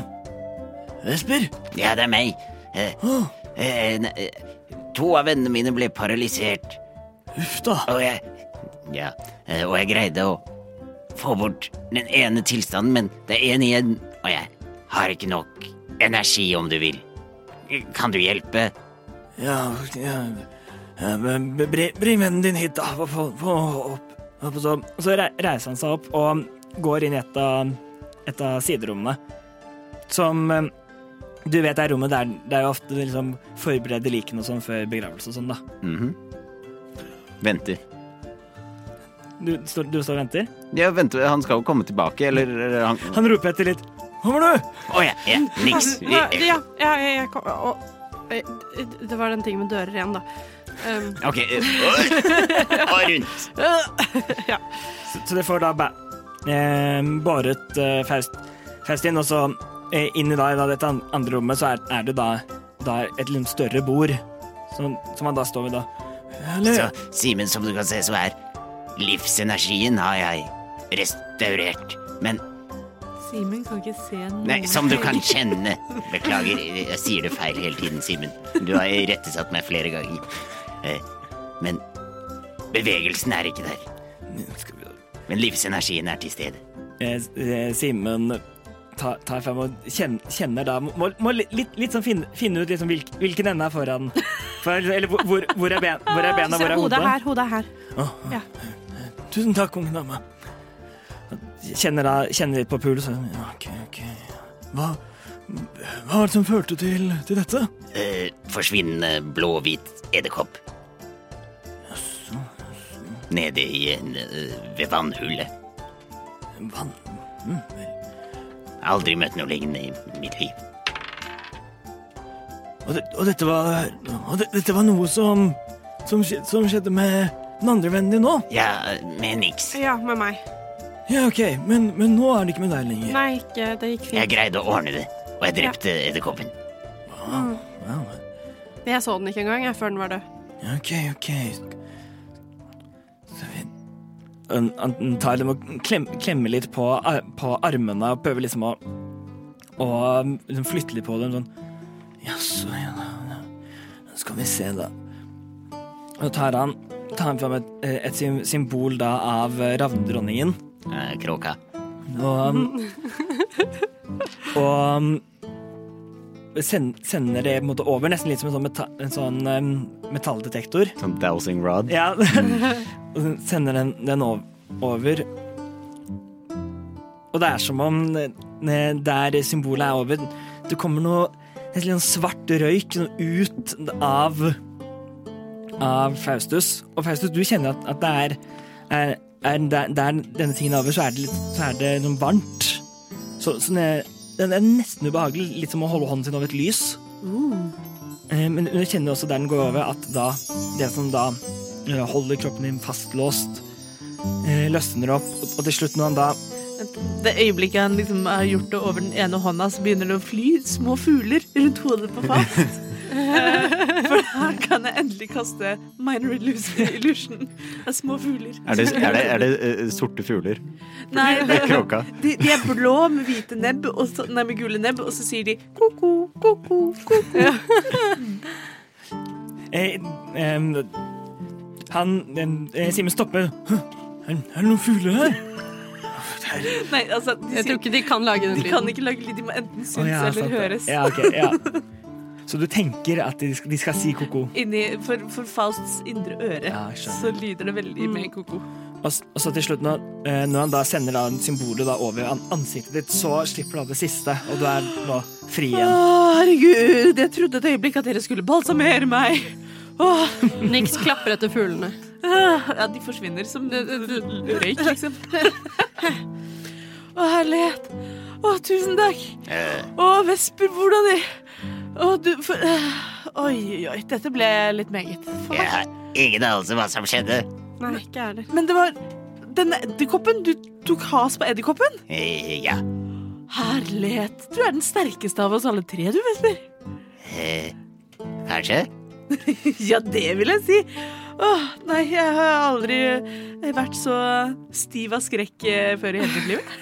Vesper? Ja, det er meg. Eh, eh, eh, to av vennene mine ble paralysert, Uff da. og jeg Ja, eh, og jeg greide å få bort den ene tilstanden, men det er én igjen, og jeg har ikke nok energi, om du vil. Kan du hjelpe? Ja, ja, Bring vennen din hit, da. Få opp. opp så, så reiser han seg opp og går inn i et av, et av siderommene. Som eh, du vet er rommet der det er jo ofte liksom forbereder likene og sånn før begravelse og sånn, da. Mhm. Venter. Du, står, du står og venter? Ja, venter. Han skal jo komme tilbake, eller eller han Han roper etter litt. Kommer du? Å ja, ja, niks. Ja, ja, ja, jeg, jeg eh, det var den tingen med dører igjen, da. Um, Ok, eh, og rundt. Så, så det får da bæ, eh, båret eh, Faust, inn, og så eh, inn i da, da dette andre rommet, så er, er det da, da et litt større bord, som, som han da står ved da. Eller, Så Simen, som du kan se, så er livsenergien har jeg restaurert. Men Simen kan ikke se noe. Nei, som du kan kjenne. Beklager, jeg sier det feil hele tiden, Simen. Du har irettesatt meg flere ganger. Eh, Men bevegelsen er ikke der. Men livsenergien er til stede. eh, eh, Simen tar, ta frem og kjenner, kjenner da Må, må litt, litt, sånn finne, finne ut liksom hvilk, hvilken ende er foran. For, eller hvor, hvor, hvor er ben, hvor er bena, hvor er hodet hodet? er her, hodet er her. Åh, Ja. Tusen takk, unge dame. Kjenner, da, kjenner litt på pulsen. Ja, ok, ok. Hva, hva var det som førte til, til dette? Eh, forsvinnende blå-hvit edderkopp. Nede i en eh, ved vannhullet. Vann. Aldri møtt noe lignende i mitt liv. Og, det, og dette var og det, Dette var noe som, som, som skjedde med den andre vennen din nå? Ja, med niks. Ja, med meg. Ja, ok, men, men nå er det ikke med deg lenger. Nei, ikke, det gikk fint. Jeg greide å ordne det, og jeg drepte edderkoppen. Ja, Jeg så den ikke engang, jeg, før den var død. ja, ok, ok. Så vi- Han, han tar dem og klem, klemmer litt på, på armene og prøver liksom å Og liksom flytte litt på dem sånn Jaså, ja, da, ja. Skal vi se, da. Og tar han tar han fram et, et symbol da av ravndronningen. Eh, kråka. Og, og um, send, sender det på en måte over, nesten litt som en sånn, meta, en sånn um, metalldetektor. Sånn dowsing rod. Ja, og sender den, den over. Og det er som om eh, der symbolet er over, det kommer noe et litt sånn svart røyk sånn ut av av Faustus. Og Faustus, du kjenner at, at det er, er, er der, der denne tingen er over, så er det litt så er det noe varmt. Så, så det, det er nesten ubehagelig, litt som å holde hånden sin over et lys. Eh, Men du kjenner også der den går over, at da det som da eh, holder kroppen din fastlåst, eh, løsner opp, og, til slutt når han da Det øyeblikket han liksom har gjort det over den ene hånda, så begynner det å fly små fugler rundt hodet på Faust. Eh, da kan jeg endelig kaste minor illusion, Det er små fugler. Er det, er det, er det uh, sorte fugler? Nei, det, de, de er blå med hvite nebb, og så, nei, med gule nebb, og så sier de ko-ko, ko-ko, ko-ko. eh, em, Han eh, Simen stopper. Er, er det noen fugler her? Nei, altså, de, Jeg tror ikke de kan lage den de kan ikke lage lyd, de må enten synes oh, ja, eller høres. Ja, ok, ja. Så du tenker at de skal, de skal si ko-ko? Inni, for, for Fausts indre øre Ja, så lyder det veldig med ko-ko. Og, og så til slutt, når, eh, når han da sender da symbolet da over ansiktet ditt, så slipper du av det siste, og du er nå fri Å, Åh herregud, jeg trodde et øyeblikk at dere skulle balsamere meg. Åh, Nix klapper etter fuglene. ah, ja, de forsvinner som røyk, liksom. Å, herlighet. Å, tusen takk. Å, Vesper, hvordan i Å, du for, eh, Oi, oi, dette ble litt meget. For jeg har ingen anelse hva som skjedde. Nei, ikke jeg heller. Men det var denne edderkoppen. Du tok has på edderkoppen? Eh, ja. Herlighet. Du er den sterkeste av oss alle tre, du, Vesper. Eh, kanskje? Ja, det vil jeg si. Åh, nei, jeg har aldri vært så stiv av skrekk eh, før i hele mitt liv.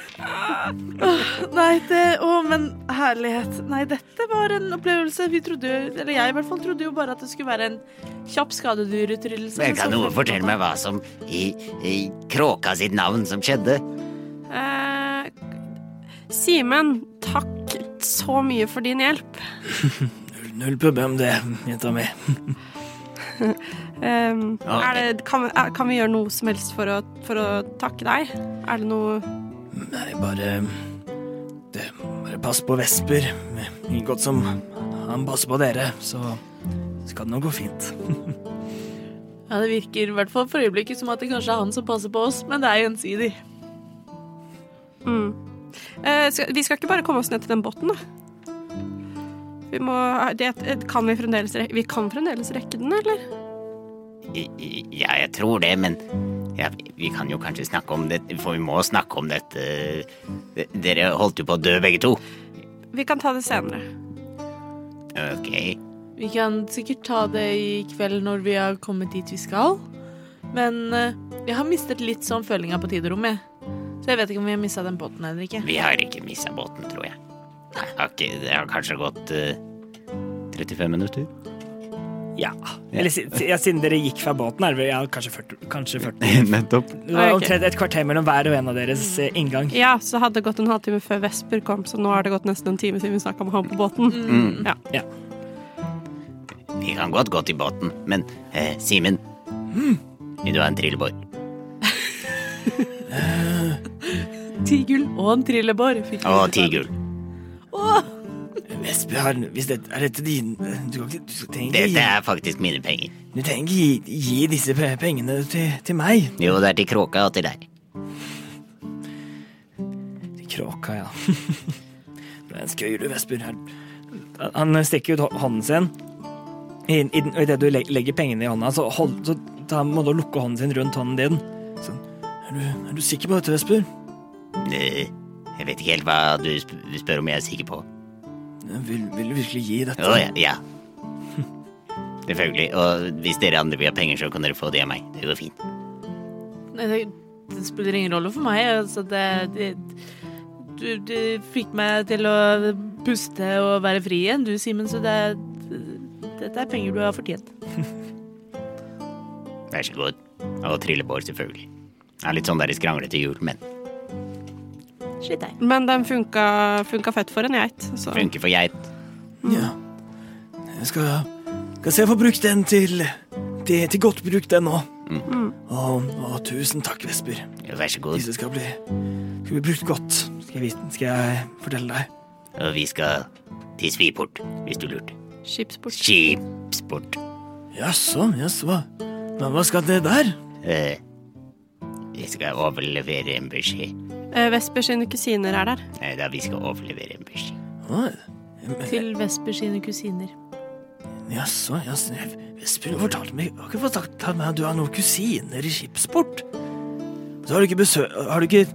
Åh, nei, det Å, men herlighet. Nei, dette var en opplevelse. Vi trodde jo, eller jeg i hvert fall, trodde jo bare at det skulle være en kjapp skadedyrutryddelse. Men kan noen fortelle meg hva som i, i kråka sitt navn som skjedde? Eh, Simen, takk så mye for din hjelp. Null problem, det, jenta mi. Er det, kan, vi- er, kan vi gjøre noe som helst for å, for å takke deg? Er det noe Nei, bare det, Bare pass på Vesper. Like godt som han passer på dere, så skal det nå gå fint. Ja, det virker i hvert fall for øyeblikket som at det kanskje er han som passer på oss, men det er gjensidig. mm. eh, skal, Vi skal ikke bare komme oss ned til den båten, da? Vi må det, Kan vi fremdeles rekke Vi kan fremdeles rekke den, eller? Ja, jeg tror det, men ja, vi kan jo kanskje snakke om det, for vi må snakke om dette. Dere holdt jo på å dø begge to. Vi kan ta det senere. Ok. Vi kan sikkert ta det i kveld når vi har kommet dit vi skal. Men eh, jeg har mistet litt sånn følinga på tid og rom, jeg. Så jeg vet ikke om vi har mista den båten eller ikke. Vi har ikke mista båten, tror jeg. Nei, okay, det har kanskje gått uh, 35 minutter? Ja. Eller ja, siden dere gikk fra båten, er det ja, kanskje 40. Kanskje 40. Nettopp. Det var omtrent et kvarter mellom hver og en av deres eh, inngang. Ja, så hadde det gått en halvtime før Vesper kom, så nå har det gått nesten en time siden vi snakka med han på båten. Mm. Ja. Vi kan godt gå til båten, men eh, Simen Vil du ha en trillebår? Ti gull og en trillebår. fikk vi Og ti gull. Vesper, hvis det, er dette din Du, kan du trenger Dette er faktisk mine penger. du trenger ikke gi, gi disse pengene til, til meg. Jo, det er til kråka og til deg. Til kråka, ja. det er en skøyer du? Her. Han stikker ut hånden sin. I, idet du legger pengene i hånda, så, hold, så ta, må du lukke hånden sin rundt hånden din. Sånn. Er, du, er du sikker på dette, Vesper? Eh, Jeg vet ikke helt hva du spør om jeg er sikker på. Vil, vil du virkelig gi dette? Oh, ja. ja. Selvfølgelig. Og hvis dere andre vil ha penger, så kan dere få det av meg. Det går fint. Nei, det, det spiller ingen rolle for meg. Altså, det, det du, du fikk meg til å puste og være fri igjen, du, Simen, så det, dette er penger du har fortjent. Vær så god. Og trillebår, selvfølgelig. Det er litt sånn der skranglete hjul, men Slitt deg. Men den funka, funka fett for en geit. Så. funker for geit. Ja. Jeg skal, skal se jeg få brukt den til, til, til godt bruk, den nå. Mm. Og, og, tusen takk, Vesper. Ja, Vær så god. Disse skal bli, skal bli brukt godt, skal jeg, vite, skal jeg fortelle deg. Og vi skal til Sviport, hvis du lurte. Skipsport. Skipsport. Jaså, jaså. Men hva skal det der? Eh, vi skal overlevere en beskjed. Eh, Vesper sine kusiner er der. Nei da, vi skal overlevere en beskjed. Til Vesper sine kusiner. Jaså, jaså. Vesper fortalte meg, har ikke fortalt meg at du har noen kusiner i skipsport. Så har du ikke, besø har du ikke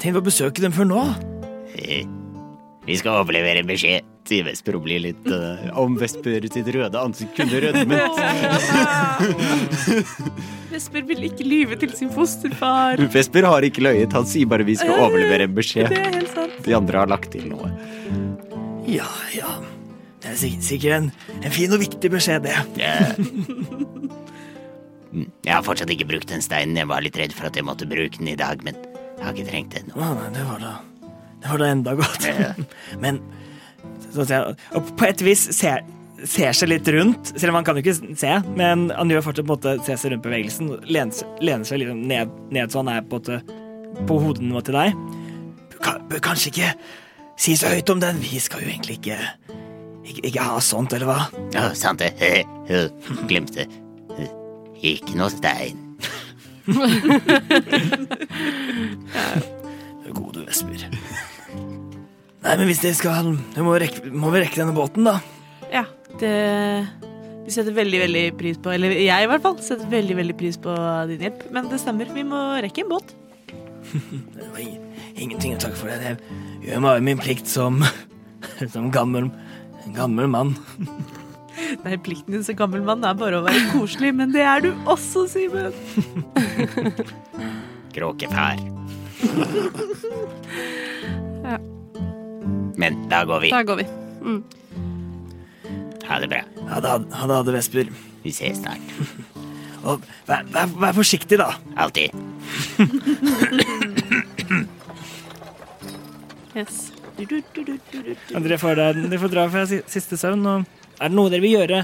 tenkt å besøke dem før nå? Eh, vi skal overlevere en beskjed, sier Vesper og blir litt uh, Om Vesper sitt røde ansikt kunne rødmet. Vesper vil ikke lyve til sin fosterfar. Vesper har ikke løyet, han sier bare vi skal overlevere en beskjed. Det er helt sant. De andre har lagt til noe. Ja, ja. Det er sikkert, en, en fin og viktig beskjed, det. Ja. Mm, Jeg har fortsatt ikke brukt den steinen. Jeg var litt redd for at jeg måtte bruke den i dag, men jeg har ikke trengt den. Nei, det var da Det var da enda godt. Men og på et vis ser, ser seg litt rundt, selv om han kan jo ikke se, men han gjør fortsatt på en måte se seg rundt bevegelsen, lener, lener seg liksom ned, ned så han er på, en måte på hodenivå til deg. Bør kanskje ikke si så høyt om den, vi skal jo egentlig ikke ikke, ikke ha sånt, eller hva? Ja, sant det. Glemte. Ikke noe stein. God du, Vesper. Nei, men hvis dere skal må, rekke, må vi rekke denne båten, da. Ja. Det Vi setter veldig, veldig pris på Eller jeg, i hvert fall, setter veldig, veldig pris på din hjelp. Men det stemmer, vi må rekke en båt. Det var ing- ingenting å takke for det. Jeg gjør bare min plikt som, som gammel, gammel mann. Nei, plikten din som gammel mann er bare å være koselig, men det er du også, Simen. Kråkefær. Ja. Men da går vi. Da går vi. Ha det bra. Ha det, ha det, ha det, Vesper. Vi ses snart. Og vær, vær, vær forsiktig, da. Alltid. Yes. Dere får, da- dere får dra fra siste søvn. Og er det noe dere vil gjøre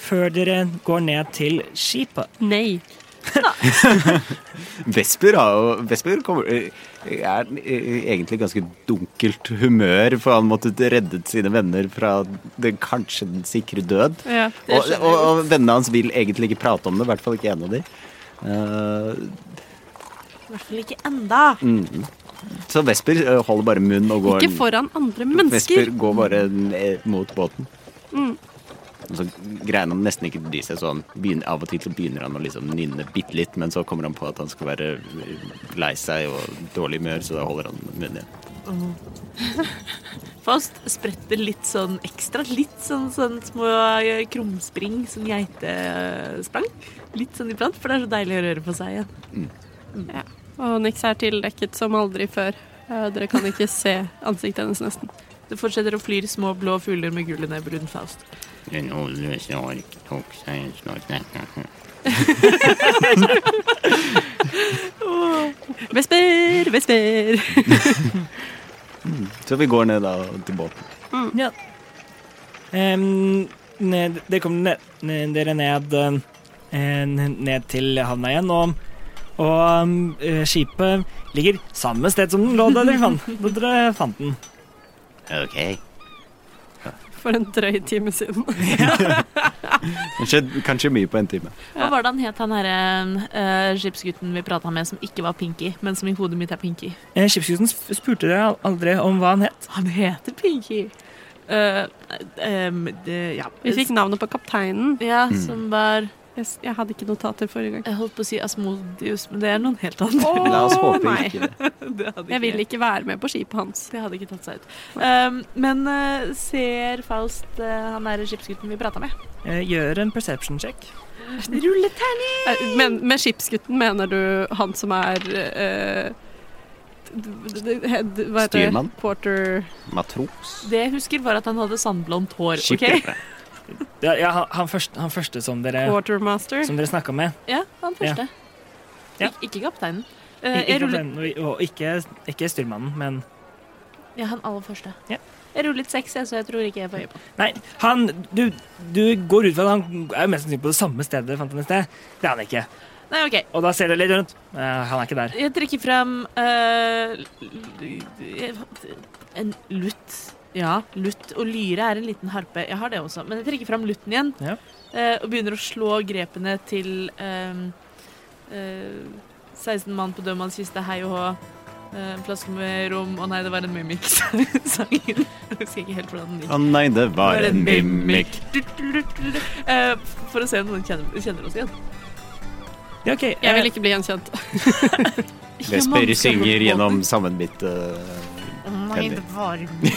før dere går ned til skipet? Nei. Vesper, har Vesper kommer, er eh, egentlig ganske dunkelt humør, for han måtte reddet sine venner fra den, kanskje den sikre død. Ja. Og, og, og vennene hans vil egentlig ikke prate om det, i hvert fall ikke en av dem. Uh, I hvert fall ikke enda. så Vesper eh, holder bare munn og går Ikke foran andre mennesker. Vesper går bare mot båten. Og så greier han nesten ikke bry seg sånn. Begynner, av og til så begynner han å liksom nynne bitte litt, men så kommer han på at han skal være lei seg og dårlig humør, så da holder han munnen igjen. Faust spretter litt sånn ekstra. Litt sånn, sånn små eh, krumspring, som geitesprang. Litt sånn iblant, for det er så deilig å røre på seg igjen. Ja. Og Nix er tildekket som aldri før. Eh, Dere kan ikke se ansiktet hennes nesten. Det fortsetter å flyr små blå fugler med nebber rundt Faust. Den olde snork tok seg en snorknekk. Vesper, vesper! Så vi går ned da til båten. Ja. Um, ned, det kom ned, ned, dere ned, eh, ned til havna igjen, og, og um, eh, skipet ligger samme sted som den lå da dere fant, da dere fant den. Ok. For en drøy time siden. Kanskje, kanskje mye på en time. Hva var det han het, han herre uh, skipsgutten vi prata med, som ikke var Pinky, men som i hodet mitt er Pinky? Eh, Skipsgutten spurte dere aldri om hva han het. Han heter Pinky. Uh, um, det, ja. Vi fikk navnet på kapteinen. Ja, som var Jeg, jeg hadde ikke notater forrige gang. Jeg holdt på å si Asmodius, men det er noen helt andre. La oss håpe nei. ikke det. Det hadde Jeg vil ikke være med på skipet hans. Det hadde ikke tatt seg ut. Um, men uh, ser Faust uh, han derre skipsgutten vi prata med? Jeg Gjør en perception check. Rulleterning! Eh, Men med skipsgutten mener du han som er eh, d- head, hva heter det? Styrmann? Porter Matros. Det jeg husker, var at han hadde sandblondt hår. ok? Ja, ja han, han, første, han første som dere, Quartermaster. som dere snakka med. Ja, han første. Ja. Ik ikke kapteinen. Uh, Ikke, kapteinen og ikke, ikke styrmannen, men ja, han aller første. Ja. Jeg rullet seks, så jeg tror ikke jeg får øye på. Nei, han Du, du går ut fra at han er jo mest sannsynlig på det samme stedet dere fant han i sted. Det er han ikke. Nei, OK. Og da ser dere litt rundt. Uh, han er ikke der. Jeg trekker frem uh, en lutt. Ja, lutt og lyre er en liten harpe. Jeg har det også. Men jeg trekker frem lutten igjen Ja. eh, og begynner å slå grepene til eh, eh, 16 mann på dødmannskiste, hei og hå. eh, En flaske med rom Å nei, det var en mimikk-sangen. Jeg husker ikke helt hvordan den gikk. Å nei, det var en mimikk. Eh, For å se om noen kjenner, kjenner oss igjen. Ja, ok. Jeg vil ikke bli gjenkjent. Vesper synger gjennom sammenbitte det var Eh,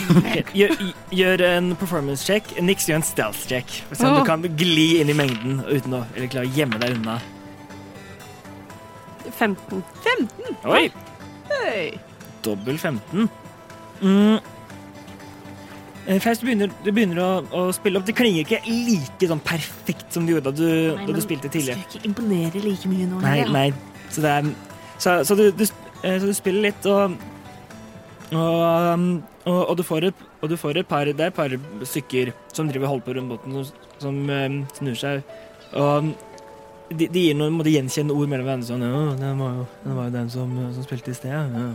gjør, gjør en performance check. Nix gjør en stealth check. Sånn, å se om Åh. du kan gli inn i mengden uten å eller klare å gjemme deg unna. 15. Oi! Hey. Dobbel 15. Mm. Eh, Faust, du begynner, du begynner å, å spille opp. Det klinger ikke like sånn perfekt som det gjorde da du, Nei, da du men spilte tidligere. Skal ikke imponere like mye nå? Nei, nei. Så, det er, så, så, du, du, eh, så du spiller litt, og og, um, og, og, du får et, og du får et par Det er et par stykker som driver holder på rundt båten, og som um, snur seg. Og um, de, de gir noen gjenkjennende gjenkjenne ord mellom hverandre. Sånn, «Å, det var jo det var jo den som, som spilte i sted. Ja.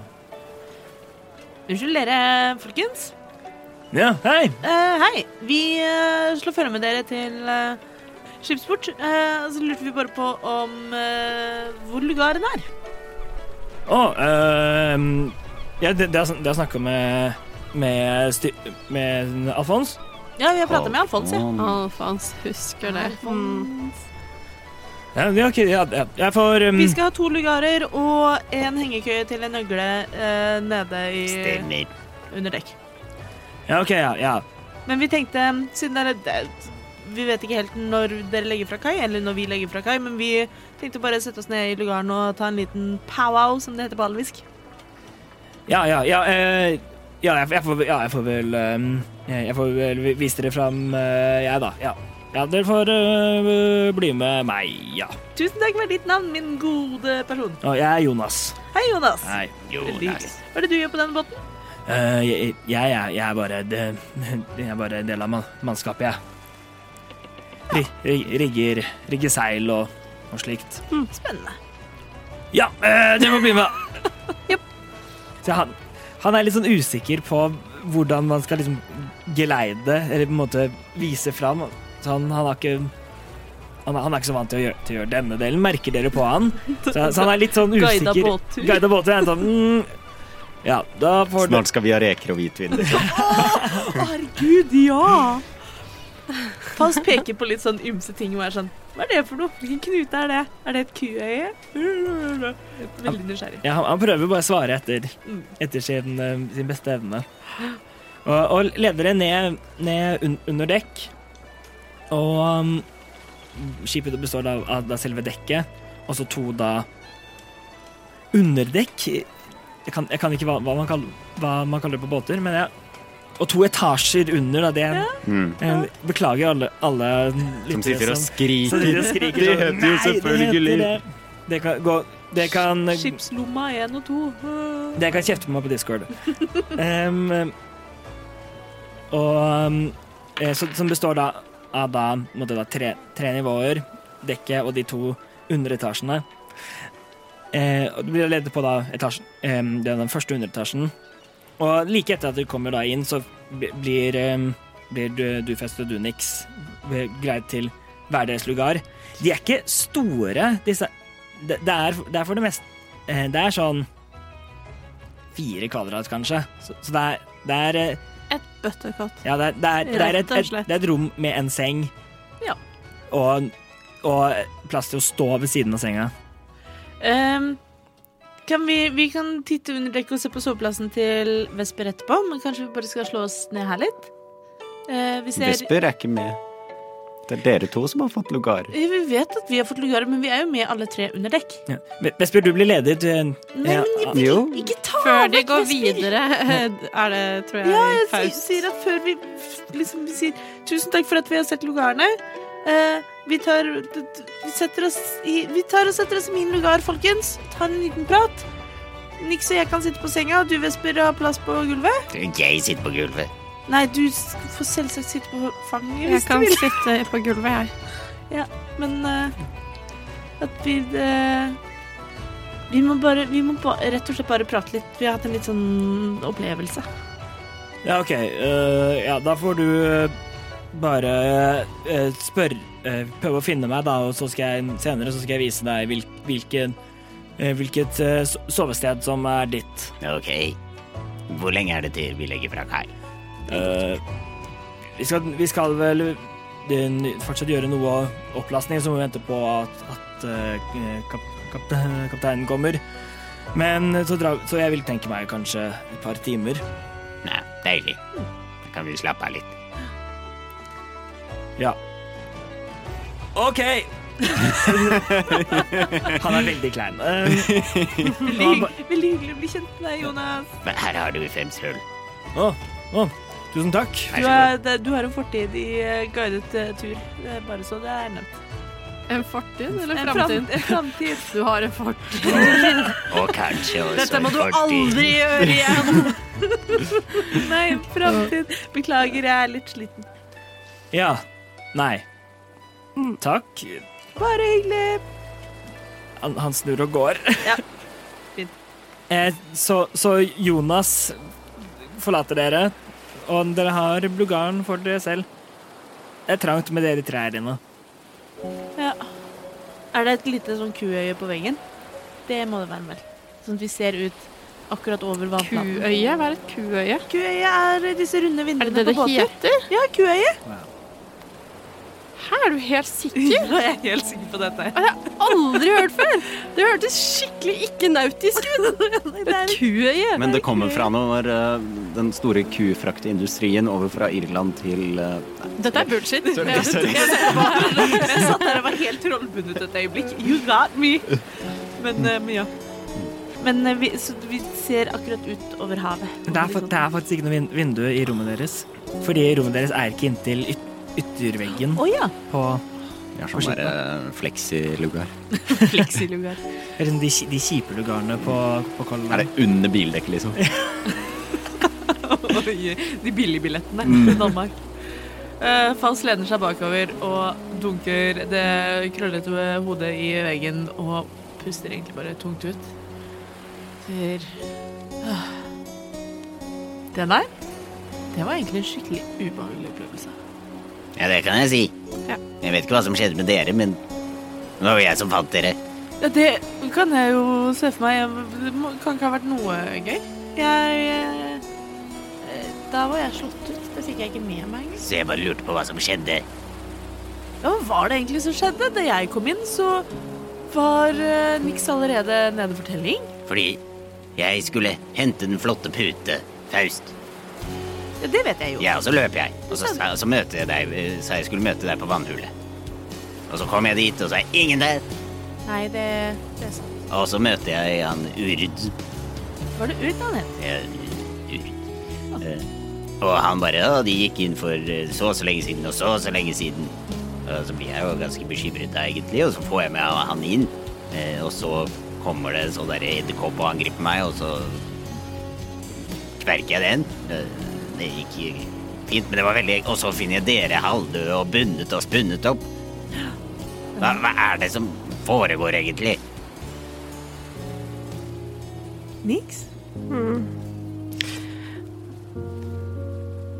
Unnskyld dere, folkens. ja, hei! Uh, hei. Vi uh, slår følge med dere til uh, skipsport. Uh, så lurte vi bare på om hvor lugaren er. Å, um, ja, det, det har, det har snakka med med, sty, med Alfons. Ja, vi har prata med Alfons, ja. Alfons husker det. Mm. Ja, ja, ok, ja, ja, jeg får um, Vi skal ha to lugarer og en hengekøye til en nøgle eh, nede i, Stemmer. under dekk. Ja, ok, ja, ja. Men vi tenkte, siden dere det, vi vet ikke helt når dere legger fra kai, eller når vi legger fra kai, men vi tenkte bare sette oss ned i lugaren og ta en liten powwow, som det heter på alvisk. Ja, ja, ja. eh, ja, jeg, jeg, får, ja jeg får vel eh, Jeg får vel vise dere fram, uh, jeg, da. Ja. ja, dere får uh, bli med meg, ja. Tusen takk for ditt navn, min gode person. Og jeg er Jonas. Hei, Jonas. Hei. Jonas. Hva er det du gjør på denne båten? Uh, jeg, er- jeg, er bare det, Jeg er bare en del av man, mannskapet, jeg. Ri, rigger, rigger seil og, og slikt. Spennende. Ja, uh, dere må bli med. Så han, han er litt sånn usikker på hvordan man skal liksom geleide, eller på en måte vise fram. Så han, han har ikke han, er- han er ikke så vant til å, gjøre, til å gjøre denne delen, merker dere på han. Så, så han er litt sånn usikker. Guida båttur. Guida båttur. er Sånn, mm, ja, da får Snart skal vi ha reker og hvitvin. Herregud, ja! Faust peker på litt sånn ymse ting og er sånn Hva er det for noe? Hvilken knute er det? Er det et kuøye? Jeg Veldig nysgjerrig. Ja, han, prøver bare å svare etter, Mm. etter sin, eh, sin beste evne. Og, og leder det ned, ned under dekk. Og um, skipet består av, av da selve dekket, og så to da underdekk. Jeg kan, jeg kan ikke hva, hva, man kaller, hva man kaller det på båter, men ja. Og to etasjer under, da. Det er, ja. en, Beklager alle, alle Som sitter og skriker. som sitter og skriker Det sånn, heter jo «Nei, selvfølgelig Det, heter det. det kan gå Det kan Skipslomma én og to. Det kan kjefte på meg på Discord. um, og um, eh, så, Som består da av da, da, tre, tre nivåer. Dekket og de to underetasjene. Eh, og du blir ledet på da etasjen, er den første underetasjen. Og like etter at du kommer da inn, så blir, blir du, du Fest og Dunix eh, greid til hver deres lugar. De er ikke store, disse. Det, det, er, det er for det meste eh, Det er sånn fire kvadrat, kanskje. Så, så det er, det er eh, Et bøttekott. Ja, det er, det er, det er, et, et, det er et rom med en seng. Ja. Og, og plass til å stå ved siden av senga. Ehm, kan vi, vi kan titte under dekket og se på soveplassen til Vesper etterpå, men kanskje vi bare skal slå oss ned her litt? Eh, vi ser Vesper er ikke med. Det er dere to som har fått lugar. Eh, Vi vet at vi har fått lugar, men vi er jo med alle tre under dekk. Ja. Vesper, du blir ledig. Du... Nei, ja, men jeg, Jo. Ikke ta Før de går Vesper. videre, er det, tror jeg, Ja, jeg sier, Faust. sier at før vi liksom vi sier tusen takk for at vi har sett lugarene. Eh, vi tar vi setter oss i Vi tar og setter oss i min lugar, folkens. Tar en liten prat. Nix og jeg kan sitte på senga, og du, Vesper, har plass på gulvet. Jeg sitter på gulvet. Nei, du får selvsagt sitte på fanget Jeg hvis du kan vil. sitte på gulvet, jeg. Men eh, at vi eh, Vi må bare Vi må ba, rett og slett bare prate litt. Vi har hatt en litt sånn opplevelse. ja, OK. Uh, ja, da får du bare uh, spørre Prøve å finne meg, da, og så skal jeg senere så skal jeg vise deg hvil, hvilken, uh, hvilket eh, sovested som er ditt. Ok. Hvor lenge er det til vi legger fra kai? Eh, vi, skal, vi skal vel eh, fortsatt gjøre noe opplastning, så må vi vente på at, at eh, kap, kap, kapteinen kommer. Men så, dra, så jeg vil tenke meg kanskje et par timer. Nei, deilig. Da kan vi slappe av litt. Ja. OK! Han er veldig klein. Eh, Veldig, veldig hyggelig å bli kjent med deg, Jonas. Men her har du fem sølv. Å, å, tusen takk. Du, er, du har en fortid i eh, guidet eh, tur. Det er bare så det er nevnt. En fortid eller En framtid? en framtid. Du har en fortid. Og kanskje også Dette må en du fortid. aldri gjøre igjen! Nei, framtid. Beklager, jeg er litt sliten. Ja. Nei. Takk. Bare hyggelig. Han, han snur og går. Ja, fint. Eh, så, så Jonas forlater dere, og dere har Blugaren for dere selv. Det er trangt med dere tre her inne. Ja. Er det et lite sånn kuøye på veggen? Det må det være vel. Sånn at vi ser ut akkurat over vannflaten. Kuøye? Hva er et kuøye? Kuøye er disse runde Er det det det på båter. heter? Ja, kuøye. Her er du helt sikker? Ja, jeg er helt sikker på dette. Jeg har aldri hørt før! Det hørtes skikkelig ikke nautisk ut. Et kuøye. Men det kommer fra når eh, den store kufraktindustrien over fra Irland til nei, Dette er bullshit. Jeg satt der og var helt trollbundet et øyeblikk. You got me! Men, eh, men ja. Men eh, vi, så vi ser akkurat ut over havet. Det er, det er faktisk ikke noe vindu i rommet deres. Fordi rommet deres er ikke inntil yt ytterveggen oh, ja. på Vi har sånn bare eh, fleksilugar. Fleksilugar. eller sånn de, de kjipe lugarene på, på Color Er det under bildekket, liksom? De billigbillettene til Danmark. Uh, Fals lener seg bakover og dunker det krøllete hodet i veggen og puster egentlig bare tungt ut. Sier «Ah, Den der, det var egentlig en skikkelig ubehagelig opplevelse. Ja, det kan jeg si. Ja. Jeg vet ikke hva som skjedde med dere, men det var jo jeg som fant dere. Ja, det kan jeg jo se for meg. Det kan ikke ha vært noe gøy. Jeg eh, Da var jeg slått ut. Det fikk jeg ikke med meg engang. Så jeg bare lurte på hva som skjedde. Ja, hva var det egentlig som skjedde? Da jeg kom inn, så var uh, Nix allerede nede for telling. Fordi jeg skulle hente den flotte pute, Faust. Ja, det vet jeg jo. Ja, og så løp jeg. Og så, sa- så jeg deg, Så jeg skulle møte deg på vannhullet. Og så kom jeg dit, og så er ingen der. Nei, det, det er sant. Og så møter jeg han Urd. Var det Urd han het? Ja, Urd. Eh, Og han bare Ja, de gikk inn for eh, så og så lenge siden, og så og så lenge siden. Og så blir jeg jo ganske bekymret da, egentlig, og så får jeg med han inn. Eh, Og så kommer det en sånn der edderkopp og angriper meg, og så kverker jeg den. Eh, Det gikk fint, men det var veldig Og så finner jeg dere halvdøde og bundet og spunnet opp. Hva, hva er det som foregår, egentlig? Nix?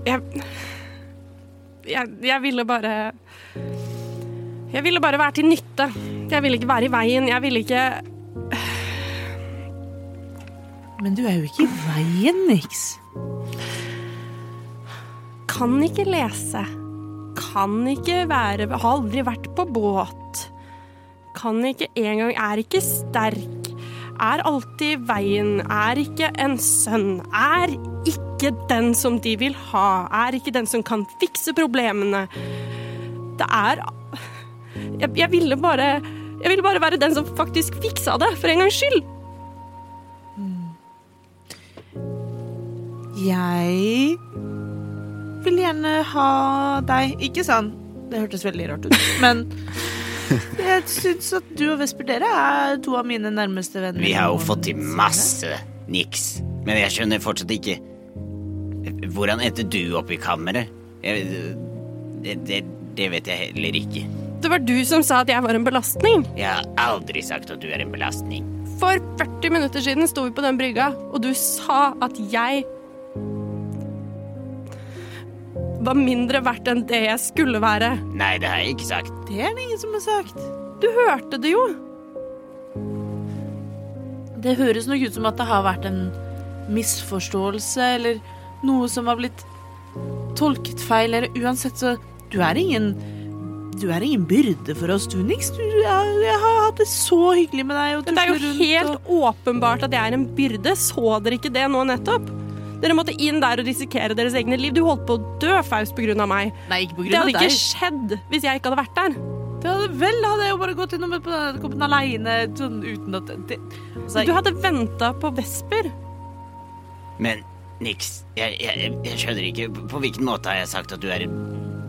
Jeg, jeg, jeg ville bare Jeg ville bare være til nytte. Jeg ville ikke være i veien. Jeg ville ikke Men du er jo ikke i veien, Nix. Kan ikke lese. Kan ikke være Har aldri vært på båt. Kan ikke engang Er ikke sterk. Er alltid veien. Er ikke en sønn. Er ikke den som de vil ha. Er ikke den som kan fikse problemene. Det er Jeg, jeg ville bare Jeg ville bare være den som faktisk fiksa det, for en gangs skyld. Jeg vil gjerne ha deg. Ikke sant? Det hørtes veldig rart ut. Men jeg syns at du og Vesper, dere er to av mine nærmeste venner. Vi har jo fått til masse niks, men jeg skjønner fortsatt ikke Hvordan endte du opp i kammeret? Jeg, det, det, det vet jeg heller ikke. Det var du som sa at jeg var en belastning. Jeg har aldri sagt at du er en belastning. For 40 minutter siden sto vi på den brygga, og du sa at jeg var mindre verdt enn det jeg skulle være. Nei, det har jeg ikke sagt. Det er det ingen som har sagt. Du hørte det jo. Det høres nok ut som at det har vært en misforståelse, eller noe som har blitt tolket feil, eller uansett så Du er ingen Du er ingen byrde for oss, du, Nix. Du, jeg, jeg har hatt det så hyggelig med deg. Og det er jo helt og... åpenbart at jeg er en byrde. Så dere ikke det nå nettopp? Dere måtte inn der og risikere deres egne liv. Du holdt på å dø, Faust, av meg. Nei, ikke på Det grunn av hadde deg. ikke skjedd hvis jeg ikke hadde vært der. Det hadde vel hadde jeg jo bare gått innom på kommet aleine sånn uten at det, altså, Du hadde venta på Vesper. Men niks, jeg, jeg, jeg skjønner ikke På hvilken måte har jeg sagt at du er en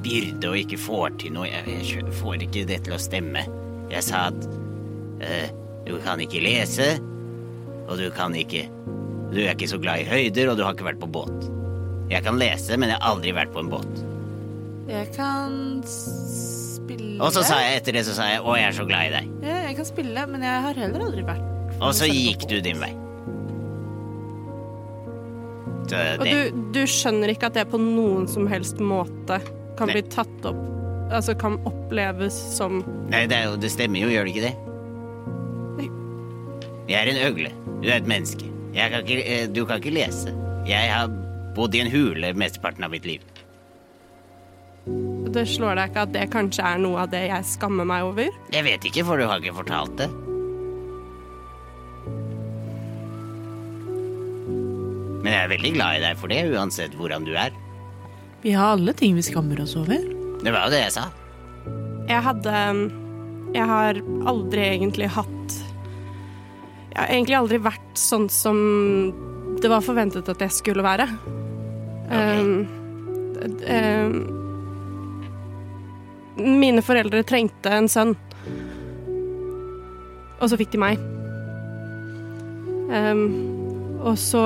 byrde og ikke får til noe? Jeg, jeg får ikke det til å stemme. Jeg sa at uh, du kan ikke lese, og du kan ikke Du er ikke så glad i høyder, og du har ikke vært på båt. Jeg kan lese, men jeg har aldri vært på en båt. Jeg kan spille Og så sa jeg etter det så sa jeg å, jeg er så glad i deg. Ja, jeg kan spille, men jeg har heller aldri vært Og så gikk du din vei. Så Og du, du skjønner ikke at det på noen som helst måte kan Nei. bli tatt opp Altså kan oppleves som Nei, det, er jo, det stemmer jo, gjør det ikke det? Nei. Jeg er en øgle. Du er et menneske. Jeg kan ikke, eh, du kan ikke lese. Jeg har bodd i en hule mesteparten av mitt liv. Det slår deg ikke at det kanskje er noe av det jeg skammer meg over? Jeg vet ikke, for du har ikke fortalt det. Men jeg er veldig glad i deg for det, uansett hvordan du er. Vi har alle ting vi skammer oss over. Det var jo det jeg sa. Jeg hadde Jeg har aldri egentlig hatt Jeg har egentlig aldri vært sånn som det var forventet at jeg skulle være. Um, um, mine foreldre trengte en sønn, og så fikk de meg. Um, og så,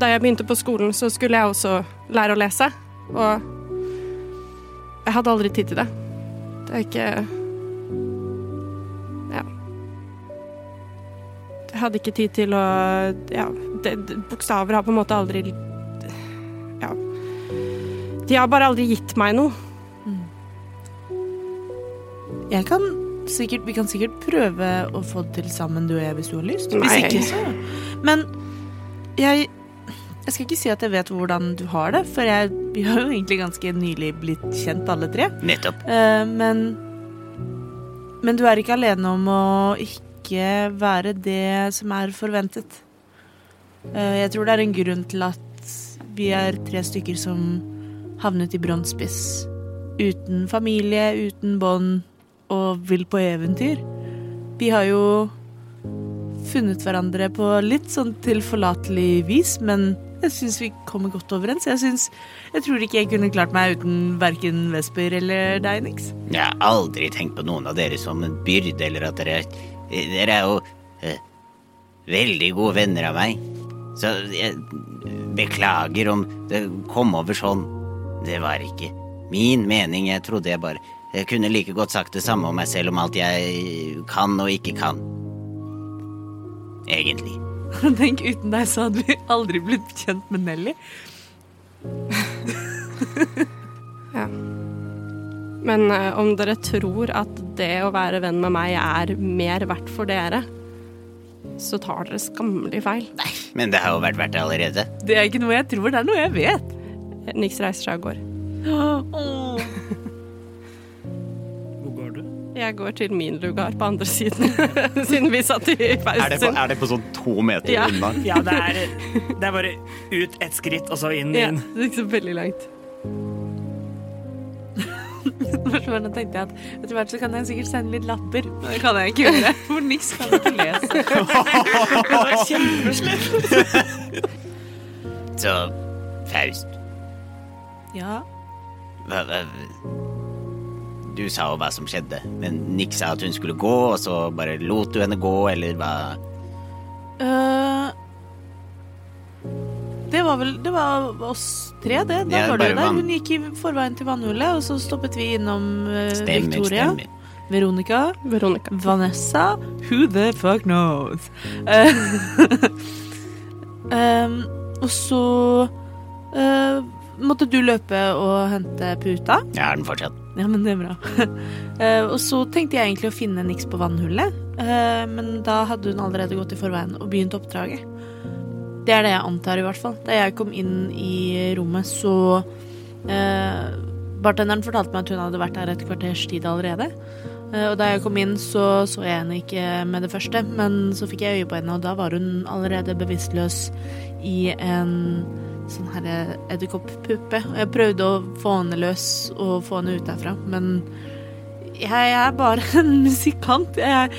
da jeg begynte på skolen, så skulle jeg også lære å lese, og jeg hadde aldri tid til det. Det er ikke hadde ikke tid til å Ja, det, bokstaver har på en måte aldri Ja. De har bare aldri gitt meg noe. Jeg kan sikkert, vi kan sikkert prøve å få det til sammen, du og jeg, hvis du har lyst. Hvis ikke, så Men jeg Jeg skal ikke si at jeg vet hvordan du har det, for jeg, vi har jo egentlig ganske nylig blitt kjent, alle tre. Nettopp. Uh, men Men du er ikke alene om å ikke være det som er forventet. Eh, jeg tror det er en grunn til at vi er tre stykker som havnet i Bronsspiss. Uten familie, uten bånd og vil på eventyr. Vi har jo funnet hverandre på litt sånn tilforlatelig vis, men jeg syns vi kommer godt overens. Jeg, synes, jeg tror ikke jeg kunne klart meg uten verken Vesper eller deg, Nix. Jeg har aldri tenkt på noen av dere som en byrde, eller at dere Dere er jo eh, veldig gode venner av meg. Så jeg beklager om det kom over sånn. Det var ikke min mening. Jeg trodde jeg bare Jeg kunne like godt sagt det samme om meg selv om alt jeg kan og ikke kan. Egentlig. Tenk, uten deg så hadde vi aldri blitt kjent med Nelly. Men eh, om dere tror at det å være venn med meg er mer verdt for dere, så tar dere skammelig feil. Nei, men det har jo vært verdt det allerede. Det er ikke noe jeg tror, det er noe jeg vet. Nix reiser seg og går. Åh. Hvor går du? Jeg går til min lugar på andre siden, siden vi satt i pausen. det på sånn to meter Ja. unna? Ja, det er, det er bare ut ett skritt, og så inn Ja, det er ikke så veldig langt. Så tenkte jeg at etter hvert så kan jeg sikkert sende litt lapper. Men det kan jeg ikke gjøre, for niks kan ikke lese. Det var kjempeslitt. Så Faust, Ja, hva, hva Du sa jo hva som skjedde, men Nick sa at hun skulle gå, og så bare lot du henne gå, eller hva? øh, Det var vel Det var oss tre, det. Da Ja, var du der. Hun gikk i forveien til vannhullet, og så stoppet vi innom øh, Stemmer, Victoria. stemmer. Veronica. Veronica. Vanessa, who the fuck knows? um, og så uh, måtte du løpe og hente puta. Jeg har den fortsatt. Ja, men det er bra. uh, og så tenkte jeg egentlig å finne niks på vannhullet, uh, men da hadde hun allerede gått i forveien og begynt oppdraget. Det er det jeg antar, i hvert fall. Da jeg kom inn i rommet, så eh, Bartenderen fortalte meg at hun hadde vært her et kvarters tid allerede. Eh, Og da jeg kom inn, så så jeg henne ikke med det første, men så fikk jeg øye på henne, og da var hun allerede bevisstløs i en sånn her edderkopppuppe. Og jeg prøvde å få henne løs og få henne ut derfra, men jeg er bare en musikant. Jeg,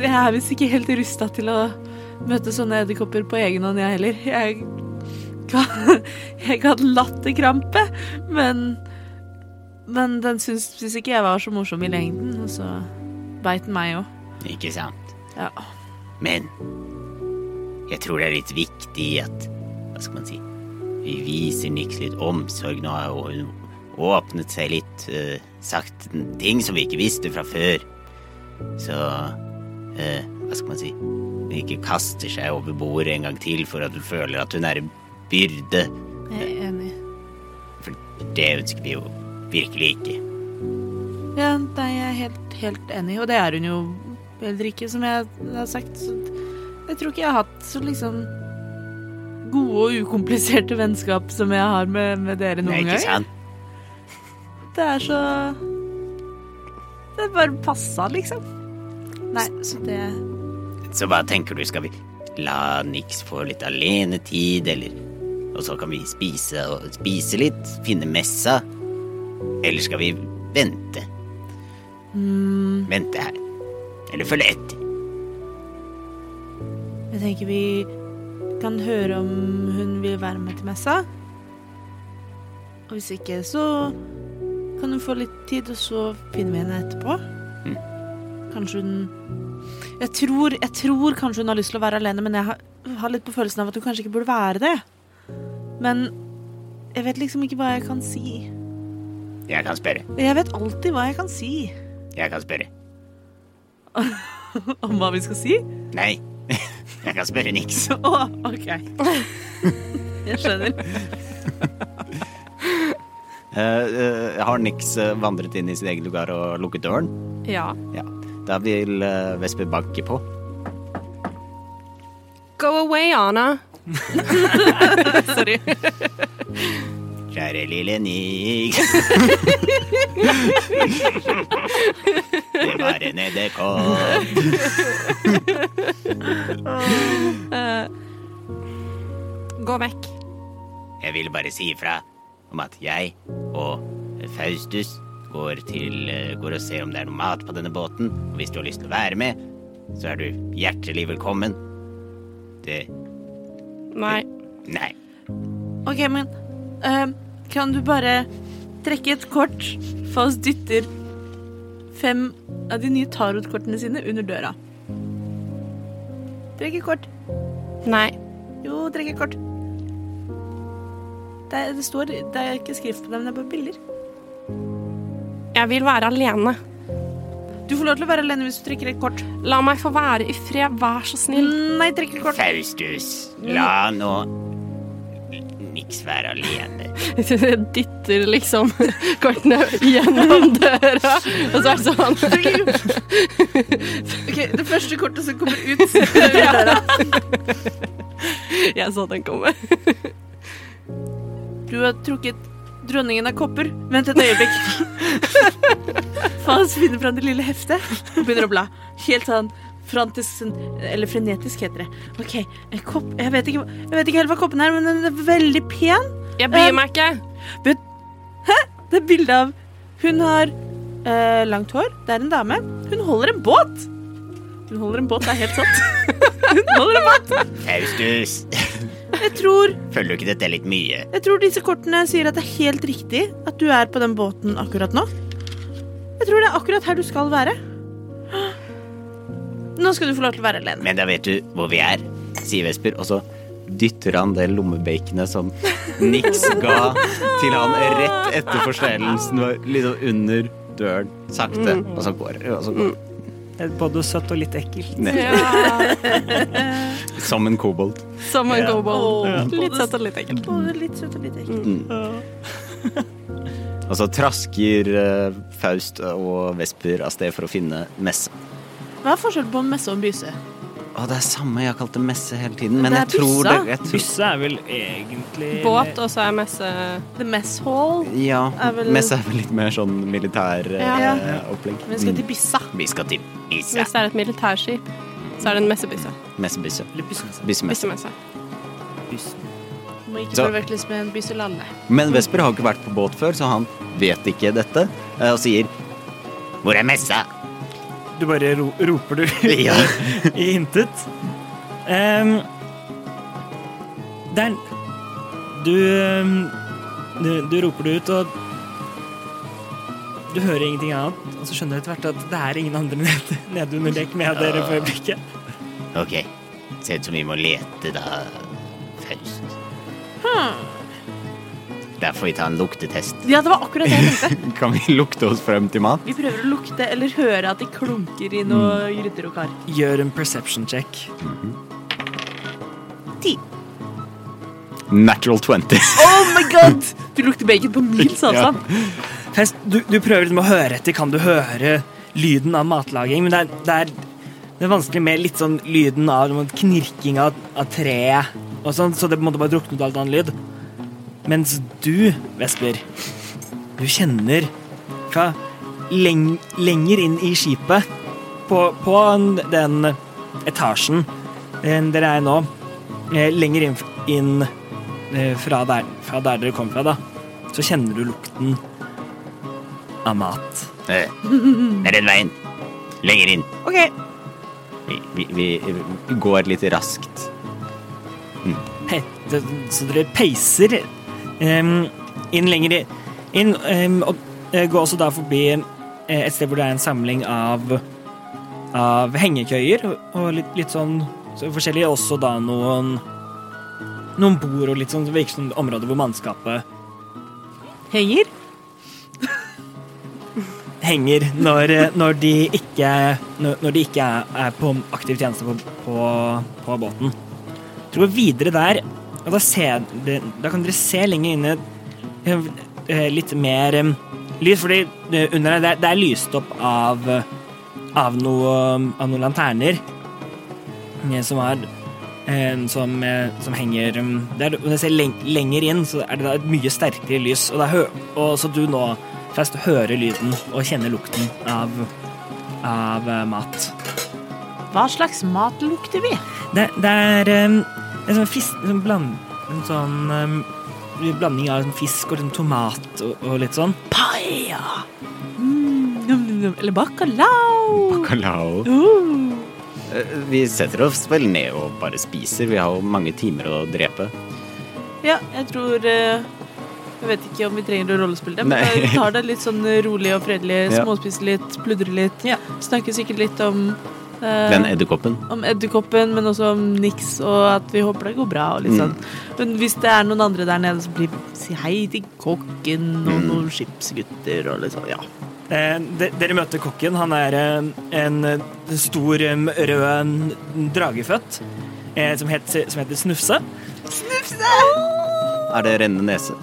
jeg er visst ikke helt rusta til å møte sånne edderkopper på egen hånd, jeg heller. Jeg kan, jeg kan latterkrampe, men men den syntes ikke jeg var så morsom i lengden, og så beit den meg òg. Ikke sant? Ja. Men jeg tror det er litt viktig at Hva skal man si? Vi viser Nix litt omsorg. Nå har hun åpnet seg litt, uh, sagt ting som vi ikke visste fra før. Så uh, Hva skal man si? Ikke kaster seg over bordet en gang til for at hun føler at hun er en byrde. Jeg er enig. For det ønsker vi jo virkelig ikke. Ja, nei, jeg er helt, helt enig, og det er hun jo heller ikke, som jeg har sagt. Jeg tror ikke jeg har hatt så liksom gode og ukompliserte vennskap som jeg har med, med dere Nei, er ikke sant? Det er så Det bare passa, liksom. Nei, så det Så hva tenker du, skal vi la Nix få litt alenetid, eller Og så kan vi spise spise litt, finne messa? Eller skal vi vente? Vente her. Eller følge etter. Jeg tenker vi kan høre om hun vil være med til messa. Og hvis ikke, så kan hun få litt tid, og så finner vi henne etterpå. Kanskje hun jeg tror, jeg tror kanskje hun har lyst til å være alene, men jeg har, har litt på følelsen av at hun kanskje ikke burde være det. Men jeg vet liksom ikke hva jeg kan si. Jeg kan spørre. Jeg vet alltid hva jeg kan si. Jeg kan spørre. Om hva vi skal si? Nei, jeg kan spørre Nix. Å, OK. Jeg skjønner. uh, uh, har Nix eh, vandret inn i sitt eget lugar og lukket døren? Ja. Ja. Da vil uh, Vesper banke på. Go away, Anna. Sorry. Kjære lille Nix. Det var en edderkopp. Gå vekk. Jeg ville bare si ifra om at jeg og Faustus går, til, eh, går og ser om det er noe mat på denne båten. Og hvis du har lyst til å være med, så er du hjertelig velkommen. Det Nei. Nei. OK, men uh, kan du bare trekke et kort? for oss dytter fem av de nye tarotkortene sine under døra. Trekk et kort. Nei. Jo, trekk et kort. Det, er- det står Det er ikke skrift på dem, det er bare bilder. Jeg vil være alene. Du får lov til å være alene hvis du trekker et kort. La meg få være i fred, vær så snill. Nei, trekk et kort. Faustus, la nå Niks være alene. Jeg dytter liksom kortene gjennom døra, og så er det sånn Ok, Det første kortet som kommer ut døra. Jeg så den komme. Du har trukket dronningen av kopper. Vent et øyeblikk. Faen, så finner fram det lille heftet og begynner å bla. Helt sånn frantisk Eller frenetisk, heter det. OK, en kopp Jeg vet ikke, jeg vet ikke helt hva koppen er, men den er veldig pen. Jeg bryr meg ikke. Hæ? Det er bilde av Hun har uh, langt hår. Det er en dame. Hun holder en båt. Hun holder en båt, det er helt sant. Hun holder en båt. Faustus, Jeg tror føler du ikke dette er litt mye? Jeg tror disse kortene sier at det er helt riktig at du er på den båten akkurat nå. Jeg tror det er akkurat her du skal være. Nå skal du få lov til å være alene. Men da vet du hvor vi er. sier Vesper, og så dytter han det lommebaconet som Nix ga til han rett etter forstellelsen, var liksom under døren, sakte, og så går og så går. Det er Både søtt og litt ekkelt. Ja, som en kobolt. Som en cowboy. Litt søtt og litt ekkelt. Både litt søt og litt ekkelt. Og så trasker eh, Faust og Vesper av sted for å finne messe. Hva er forskjellen på en messe og en byse? Å, det er samme, jeg har kalt det messe hele tiden, men Det er jeg tror byssa. det jeg tror, Bysse er vel egentlig Båt, og så er messe The Mess Hall. Ja, er vel- messe er vel litt mer sånn militær eh, Ja. opplegg. Vi skal til byssa. Vi skal til byssa. Hvis det er et militærskip, så er det en messebysse. Messebysse. Byssemesse. Byssemesse. Bysse. Må ikke Så- forveksles med en bysselalle. Men Vesper har ikke vært på båt før, så han vet ikke dette, eh, og sier Hvor er messa? Du bare ro roper du Ja. i intet. Um, det er du, du Du roper det ut, og du hører ingenting annet. Og så skjønner du etter hvert at det er ingen andre nede, nede under dekk med dere for øyeblikket. Ok, ser ut som vi må lete da, først. Hmm. Der får vi ta en luktetest. Ja, det var akkurat det jeg tenkte. Kan vi lukte oss frem til mat? Vi prøver å lukte eller høre at de klunker i noe gryter og kar. Gjør en perception check. Ti. Natural 20. Oh my god! Du lukter bacon på mils avstand. Fest, du, du prøver liksom å høre etter. Kan du høre lyden av matlaging? Men det er, det er, det er vanskelig med litt sånn lyden av knirking av, av treet, og sånn, så det måtte bare drukne ut alt annet lyd. Mens du, Vesper, du kjenner hva leng, lenger inn i skipet, på, på den etasjen eh, dere er nå, eh, lenger inn, inn eh, fra, der, fra der dere kom fra, da, så kjenner du lukten av mat. Eh, Det er den veien. Lenger inn. OK. Vi, vi, vi, vi går litt raskt. Hei, det- så dere peiser um, inn lenger i- inn, Um, og eh, går også da forbi eh, et sted hvor det er en samling av, av hengekøyer og, litt, litt sånn så forskjellig. Også da noen noen bord og litt sånn, det virker som et område hvor mannskapet Henger? Henger når, når de ikke, når, de ikke er, på aktiv tjeneste på, på, på båten. Dere går videre der, og da, ser da kan dere se lenger inne eh, eh, litt mer eh, lys, fordi under der, det, er- lyst opp av, av, noe, av noen lanterner som har som, som henger der, Når jeg ser lenger inn, så er det da et mye sterkere lys. Og, da og så du nå først hører lyden og kjenner lukten av, av eh, mat. Hva slags mat lukter vi? Det, det er um, en sånn fisk en bland, En sånn um, blanding av sånn fisk og sånn tomat og, og litt sånn. Paia! Mm. Eller bacalao. Bacalao. Uh. Vi setter oss vel ned og bare spiser. Vi har jo mange timer å drepe. Ja, jeg tror eh, Jeg vet ikke om vi trenger å rollespille det, men vi tar det litt sånn rolig og fredelig. Ja. Småspise litt, pludre litt. Ja. Snakke sikkert litt om eh, Den edderkoppen. om edderkoppen, men også om niks, og at vi håper det går bra. Og litt Mm. sånn. Men hvis det er noen andre der nede, så blir si hei til kokken og Mm. noen skipsgutter og litt sånn, ja. Eh, de, dere møter kokken. Han er eh, en eh, stor um, rød dragefødt eh, som, het, som heter Snufse. Er det rennende nese?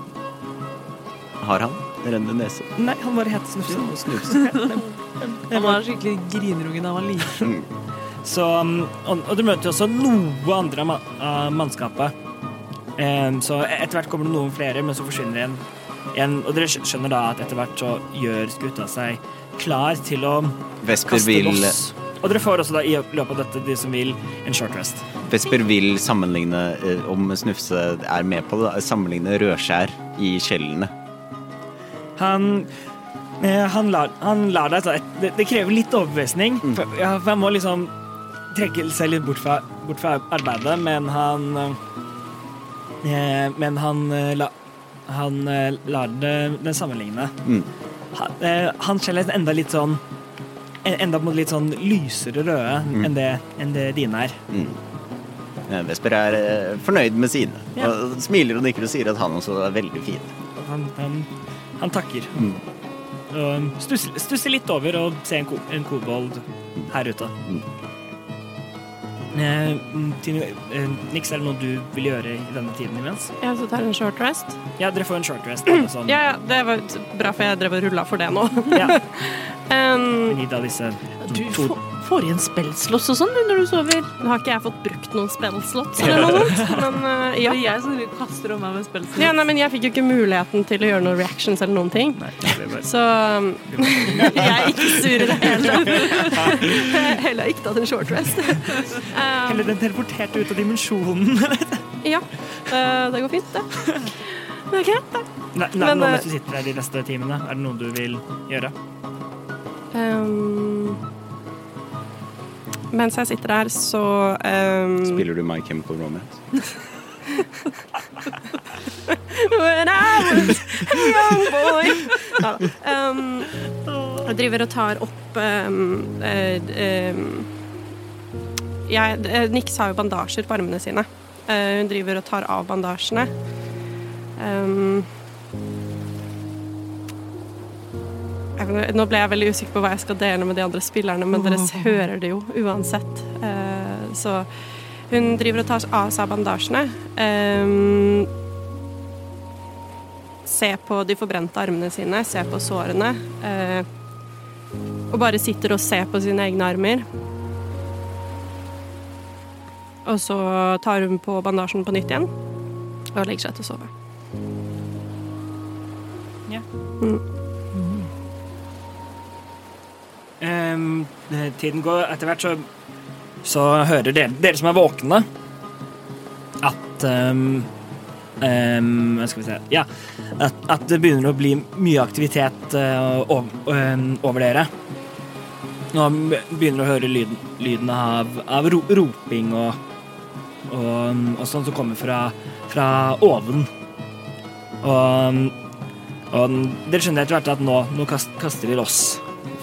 Har han rennende nese? Nei, han bare het Snufse. Snufse. Han var skikkelig grinerunge da han var liten. Så, um, og, og du møter også noe andre av, ma mannskapet. Um, så etter hvert kommer det noen flere, men så forsvinner det igjen Og dere skjønner da at etter hvert så gjør skuta seg klar til å Vesper kaste vil, loss. Og dere får også da i løpet av dette, de som vil, en short rest. Vesper vil sammenligne, eh, om Snufse er med på det, da, sammenligne rødskjær i skjellene. Han eh, han lar, han lar deg ta det, det krever litt overbevisning. For, ja, for han må liksom trekke seg litt bort fra, bort fra arbeidet, men han eh, Men han eh, la, han eh, lar det, det sammenligne. Mm. Han, eh, han skjeller enda litt sånn Enda på en måte litt sånn lysere røde enn, det, enn det dine er. Eh, Vesper er fornøyd med sine, Ja. og smiler og nikker og sier at han også er veldig fin. Han, han, han takker. Mm. Og stusser, stusser litt over og ser en, ko, en kobold her ute. Mm. Eh, mm, Tine, eh, Nix, er det noe du vil gjøre i denne tiden imens? Ja, så tar en short rest. Ja, dere får en short rest. Sånn. Ja, ja, det var bra, for jeg drev og rulla for det nå. Ja, Um, Gi da disse to, to, får, får igjen spellslåss og sånn når du sover. nå har ikke jeg fått brukt noen spellslots eller noe sånt, men uh, ja. Det er jeg som kaster om meg med spellslåss. ja. Nei, men jeg fikk jo ikke muligheten til å gjøre noen reactions eller noen ting. Nei, bare- Så um, jeg er ikke sur i det hele tatt. Heller ikke tatt en short rest. Um, Heller den teleporterte ut av dimensjonen. ja, uh, det går fint, det. Det er greit, det. Nei, nei, Men, nå eh, mens du sitter her de neste timene, er det noe du vil gjøre? Um, mens jeg sitter her, så um, Spiller du My Chemical Romance? When I was a young boy. Ja, um, jeg driver og tar opp um, jeg, eh, Nix har jo bandasjer på armene sine. Eh, hun driver og tar av bandasjene. Um, jeg, nå ble jeg veldig usikker på hva jeg skal dele med de andre spillerne, men dere hører det jo uansett. Eh, så hun driver og tar av seg bandasjene. Um, ser på de forbrente armene sine, ser på sårene. Eh, og bare sitter og ser på sine egne armer. Og så tar hun på bandasjen på nytt igjen og legger seg til å sove. Ja. Mm. Eh, tiden går etter hvert, så, så hører dere, dere som er våkne, at um, um, skal vi se Ja, at, at det begynner å bli mye aktivitet uh, over, um, over dere. Nå begynner å høre lyden, lyden av, av ro, roping og, og, og sånt som kommer fra, fra oven. Og, og dere skjønner etter hvert at nå, nå kaster de loss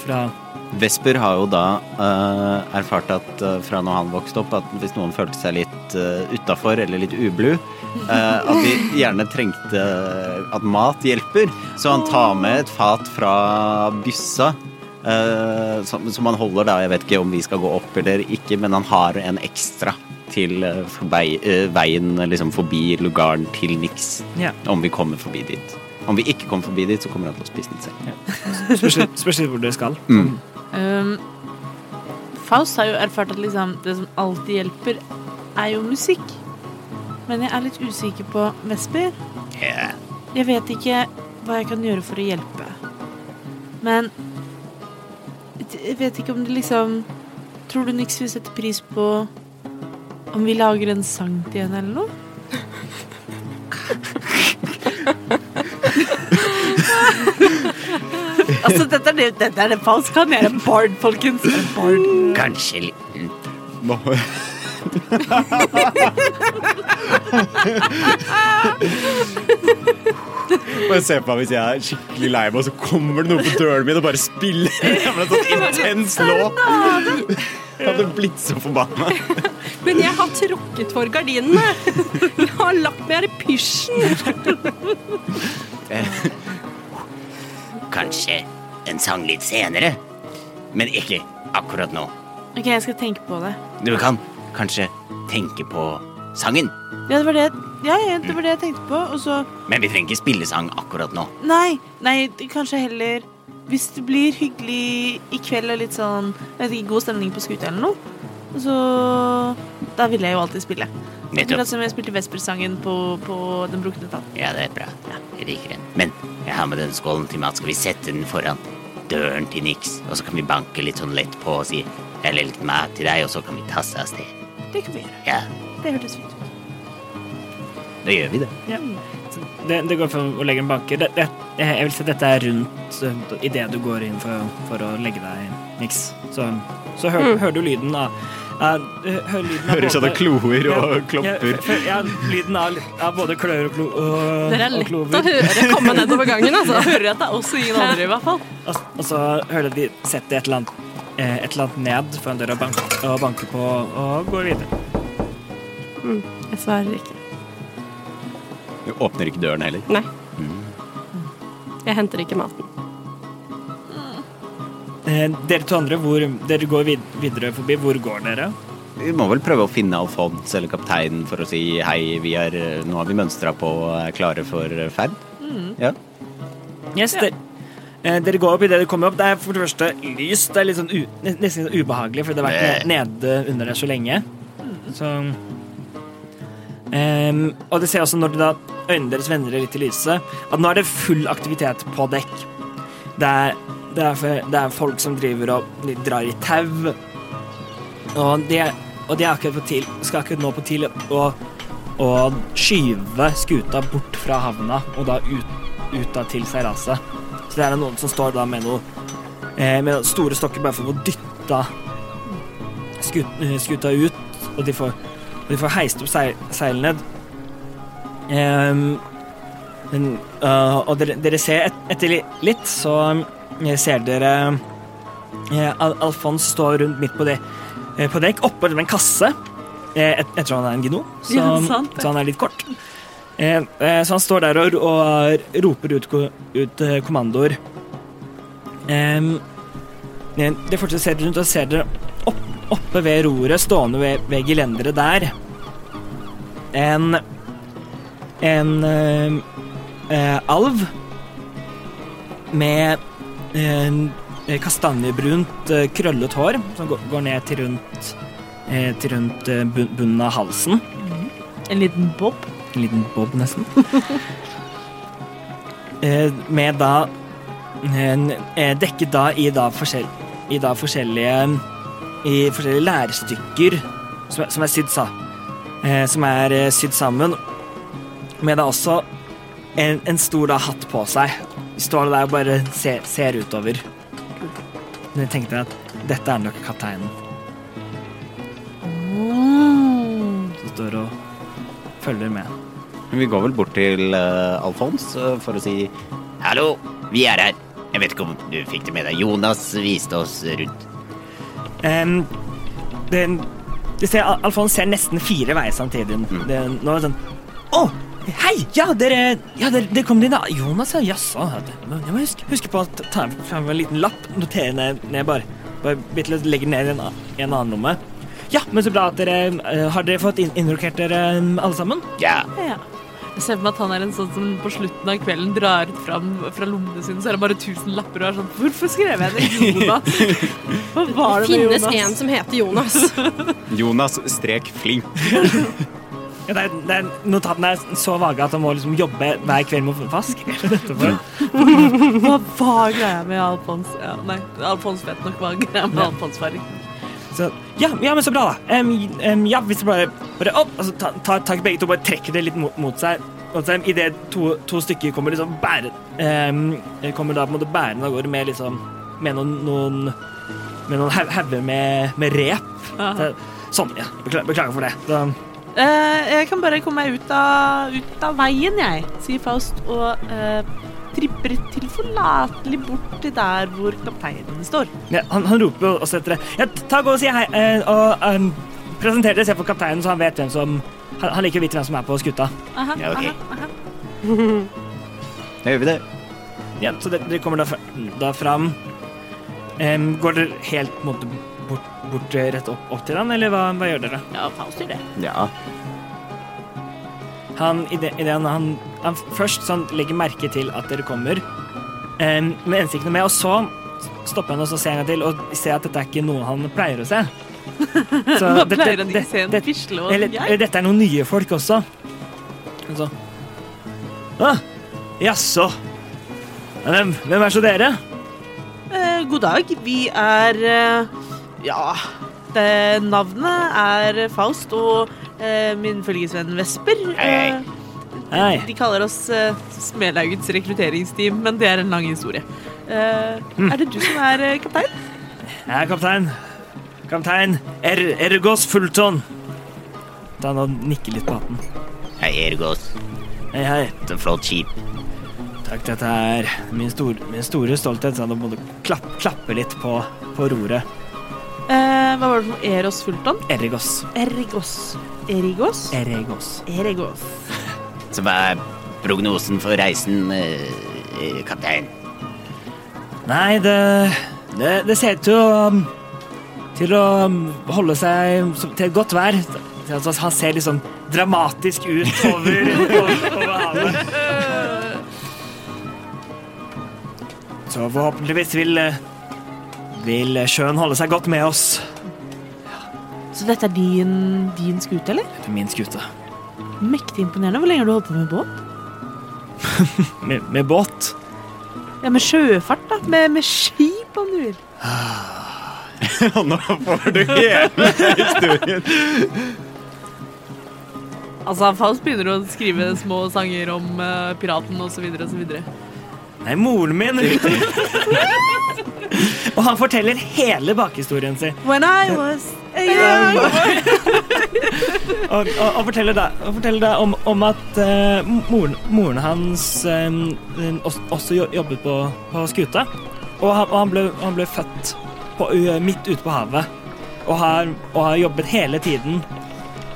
fra Vesper har jo da uh, erfart at uh, fra når han vokste opp, at hvis noen følte seg litt uh, utafor eller litt ublu, uh, at de gjerne trengte at mat hjelper. Så han tar med et fat fra byssa. eh, som, som han holder da, jeg vet ikke om vi skal gå opp eller ikke, men han har en ekstra til eh, eh, veien liksom forbi lugaren til Nix. Ja. Om vi kommer forbi dit. Om vi ikke kommer forbi dit, så kommer han til å spise den selv. Ja. spørs litt hvor dere skal. Mm. Um, Faust har jo erfart at liksom, det som alltid hjelper, er jo musikk. Men jeg er litt usikker på Vesper. Yeah. Jeg vet ikke hva jeg kan gjøre for å hjelpe. Men jeg vet ikke om det liksom Tror du Nix vil sette pris på om vi lager en sang til henne eller noe? altså, dette er det, dette er det Faust kan gjøre. Bard, folkens. En Bard. Kanskje liten Bare se på meg hvis jeg er skikkelig lei meg, og så kommer det noe på døren min og bare spiller en sånn intens låt. Jeg hadde blitt så forbanna. Men jeg har tråkket for gardinene. Jeg har lagt meg her i pysjen. Kanskje en sang litt senere. Men ikke akkurat nå. Ok, jeg skal tenke på det. Du kan kanskje tenke på sangen. Ja, det var det, ja, ja, det, var det jeg tenkte på. Og så Men vi trenger ikke spille sang akkurat nå. Nei, nei, kanskje heller Hvis det blir hyggelig i kveld og litt sånn jeg vet ikke, god stemning på skuta eller noe, så Da vil jeg jo alltid spille. Nettopp. Som jeg spilte Vesper-sangen på, på Den brukne tann. Ja, det er bra. Jeg liker den. Men jeg har med den skålen til mat. Skal vi sette den foran døren til Nix? Og så kan vi banke litt sånn lett på og si 'Jeg eller litt mat til deg, og så kan vi tasse av sted. Det kan vi gjøre. Ja, Det hørtes fint ut. da gjør vi det. Det, det går for å legge en banker. Det, det, jeg vil si at dette er rundt uh, idet du går inn for, for å legge deg niks. Så, så hø, hører du lyden av du hører ikke at det kloer og Ja, klopper. Ja, ja, lyden av, av både klør og, klo, og, Dere er og lett å klover. Høre komme nedover gangen, Så altså. hører jeg at det er oss og ingen andre, i hvert fall. Og, og så hører de setter et eller annet, eh, et eller annet ned foran døra og banker, og banker på og går videre. Jeg svarer ikke. Du åpner ikke døren heller. Nei. Jeg henter ikke maten. Eh, dere to andre, hvor dere går vid videre forbi, hvor går dere? Vi må vel prøve å finne Alfons eller kapteinen for å si hei, vi er, nå har vi mønstra på og er klare for ferd. Ja. Yes, ja. eh, dere går opp idet dere kommer opp. Det er for det første lyst. Det er litt sånn u, nesten litt ubehagelig, for det har vært ne- nede under der så lenge. Så um, Og det ser også når det da øynene deres vender litt til lyset, at nå er det full aktivitet på dekk. Det er, det er, for, det er folk som driver og drar i tau, og de, og de akkurat til, skal akkurat nå på til å, å skyve skuta bort fra havna, og da ut, ut til seilaset. Så det er noen som står da med noe eh, med store stokker bare for å få dytta eh, skuta ut, og de får, de får heist opp seil, seilene. Men, øh, og dere, dere ser et, etter li- litt, så eh, ser dere uh, Al Alfons stå rundt midt på, de, uh, på dekk, oppå en kasse. Eh, jeg tror han er en gno, så, Ja, sant så han er litt kort. Så han står der og, og roper ut, ut kommandoer. Um, Dere fortsetter rundt og ser dere opp, oppe ved roret, stående ved, ved gelenderet der. En En eh, eh, alv med eh, kastanjebrunt, eh, krøllet hår som går, går ned til rundt eh, til rundt eh, bunnen av halsen. En liten bob. En liten bob, nesten. eh, med da Dekket da i da forskjell, i da forskjellige I forskjellige lærstykker som, som er sydd sa, eh, Som er sydd sammen. Med da også en, en stor da hatt på seg. Står der og bare ser, ser utover. Men jeg tenkte at dette er nok kapteinen som står og følger med. Vi går vel bort til uh, Alfons uh, for å si Hallo, vi er her. Jeg vet ikke om du fikk det med deg. Jonas viste oss rundt. Um, det, det ser, Alfons ser nesten fire veier samtidig. Det, nå er det sånn Å, hei! Ja, dere, ja, dere, dere kom inn, da. Jonas, ja. Jaså. Jeg må huske, huske på å ta fram en liten lapp. Notere ned, ned bare. Bare bitte litt, legge ned i en, en annen lomme. Ja, men så bra at dere eh, Har dere fått inn, innrokert dere um, alle sammen? Ja, Ja. Jeg ser for meg at han er en sånn som på slutten av kvelden drar ut fram fra lommene sine, så er det bare tusen lapper og er sånn Hvorfor skrev jeg det? Jonas? Hva var Det med Jonas? det finnes en som heter Jonas. Jonas strek flink. Ja, det er, det er, notatene er så vage at han må liksom jobbe hver kveld med å vaske. Hva var greia med Alfons? Ja, nei, Alfons vet nok hva greia med Alfons var. Så, ja, ja, men så bra, da. Um, um, ja, hvis du bare, bare opp, altså, ta, ta tak i begge to, bare trekker det litt mot, mot seg. Seg Idet to, to stykker kommer liksom bære, um, kommer da på en måte bærende av gårde med liksom Med noen, noen Med noen hauger med, med rep. Så, sånn, ja. Beklager, beklager for det. Eh, jeg kan bare komme meg ut av, ut av veien, jeg, sier Faust, og uh, tripper tilforlatelig bort til der hvor kapteinen står. ja, han, han roper også etter det. Ja, ta gå og si hei, uh, og um, presenter dere se for kapteinen, så han vet hvem som Han, han liker å vite hvem som er på skuta. Aha, Ja, ok. aha, aha. Da gjør vi det. Ja, så dere, kommer da, fra, da fram. Um, går dere helt måte, bort, bort eh, rett opp, opp til han, eller hva, hva gjør dere? Ja, gjør det. Ja. Han, i det, i det han, han, han først sånn, legger merke til at dere kommer, um, med eneste med, og så stopper han og så ser han en gang til, og ser at dette er ikke noe han pleier å se. Så Hva dette- pleier han ikke det- å se en det- fisle og eller, jeg? eller dette er noen nye folk også. Og så ah, Jaså. Hvem, hvem er så dere? Eh, god dag, vi er eh, Ja, det, navnet er Faust og eh, min følgesvenn Vesper. Hei, Eh, Hei. De kaller oss eh, Smedlaugets rekrutteringsteam, men det er en lang historie. Eh, Mm. Er det du som er eh, kaptein? Jeg er kaptein. Kaptein er Ergos Fulton. Da han nikker litt på hatten. hei, Ergos. Hei, hei. Så flott skip. Takk, dette er min, stor, min store stolthet. Så han må klapp, klappe litt på, på roret. Eh, hva var det for noe? Eros Fulton? Erigos. Erigos. Erigos? Erigos. Erigos. Så hva er prognosen for reisen, eh, eh, kaptein? Nei, det, det, det ser ut til å Til å holde seg til et godt vær. Altså, han ser litt sånn dramatisk ut over, over, over havet. Så forhåpentligvis vil, eh, vil sjøen holde seg godt med oss. Så dette er din, din skute, eller? Dette er min skute. Mektig imponerende. Hvor lenge har du holdt på med båt? Med, med båt. Ja, med sjøfart, da. Med, med skip, om du vil. Nå får du hele historien. Altså, Faust begynner å skrive små sanger om uh, piraten osv. osv. Nei, moren min. Og han forteller hele bakhistorien sin. When I was a young Og, og, og forteller da, og forteller da om, om at uh, moren, moren hans um, også, også jobbet på, på skuta. Og han, og han, ble, han ble født på, midt ute på havet. Og har, og har jobbet hele tiden.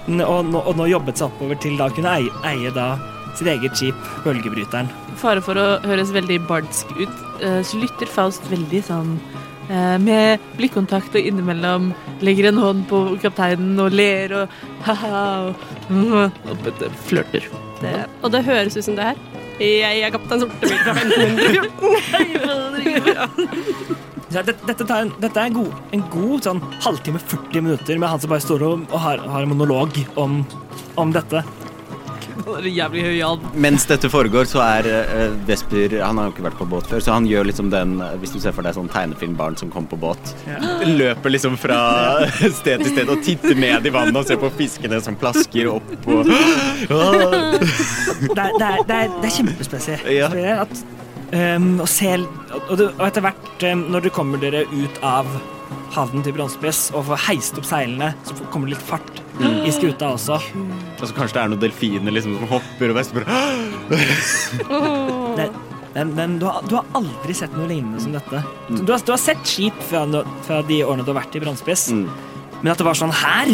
Og, nå- og nå jobbet seg oppover til da å kunne eie, eie da sitt eget skip, Bølgebryteren. Fare for å høres veldig bardsk ut, så lytter Faust veldig sånn eh, med blikkontakt og innimellom legger en hånd på kapteinen og ler og ha-ha og, og flørter. Det, Og det høres ut som det her. Jeg er kaptein Sortevik fra 1514. Dette, dette, en, dette er en god, en god sånn halvtime, 40 minutter med han som bare står og, og har, har en monolog om, om dette. Mens dette foregår, så er uh, Vesper Han har jo ikke vært på båt før, så han gjør liksom den eh, Hvis du ser for deg sånn tegnefilmbarn som kommer på båt. Løper liksom fra sted til sted og titter ned i vannet og ser på fiskene som plasker opp og Det er, det er, det er, det er kjempespesielt. Ja. At, um, å se, og, og etter hvert, um, når dere kommer dere ut av havnen til Bronsepress og får heist opp seilene, så kommer det litt fart i skuta også. Og så kanskje det er noen delfiner liksom som hopper, og Vesper Det, men, men du, har, du har aldri sett noe lignende som dette. Du, har, du har sett skip fra, fra de årene du har vært i Brannspiss, Mm. men at det var sånn her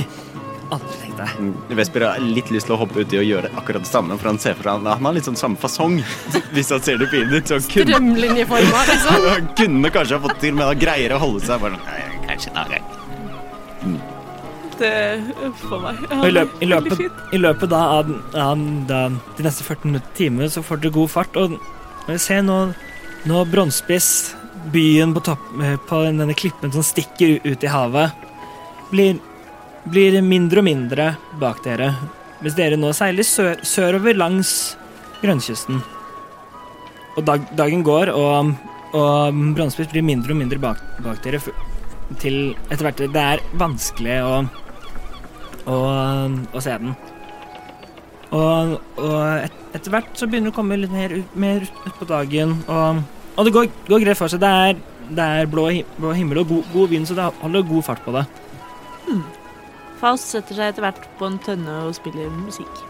Aldri tenkt deg. Mm, Vesper har litt lyst til å hoppe uti og gjøre akkurat det samme, for han ser for seg Han har litt sånn samme fasong, hvis han ser delfinen ut. Så han kunne, Strømlinjeforma, liksom. han kunne kanskje ha fått til, men han greier å holde seg bare sånn, Kanskje en annen gang. Det for meg. Ja, i, løp, i, løpet, I løpet da av, av da, de neste 14 minutter timer så får dere god fart. Og se ser nå, nå Bronsespiss, byen på, topp, eh, på denne klippen som stikker ut i havet, blir, blir mindre og mindre bak dere. Mens dere nå seiler sør, sørover langs grønnkysten. Og dag, dagen går, og, og Bronsespiss blir mindre og mindre bak, bak dere. Til etter hvert Det er vanskelig å og, og se den. Og, og et, etter hvert så begynner det å komme litt mer, ut- mer utpå dagen, og, og det går, går greit for seg. Det er, det er blå, blå himmel og god, god vind, så det holder god fart på det. Faust setter seg etter hvert på en tønne og spiller musikk.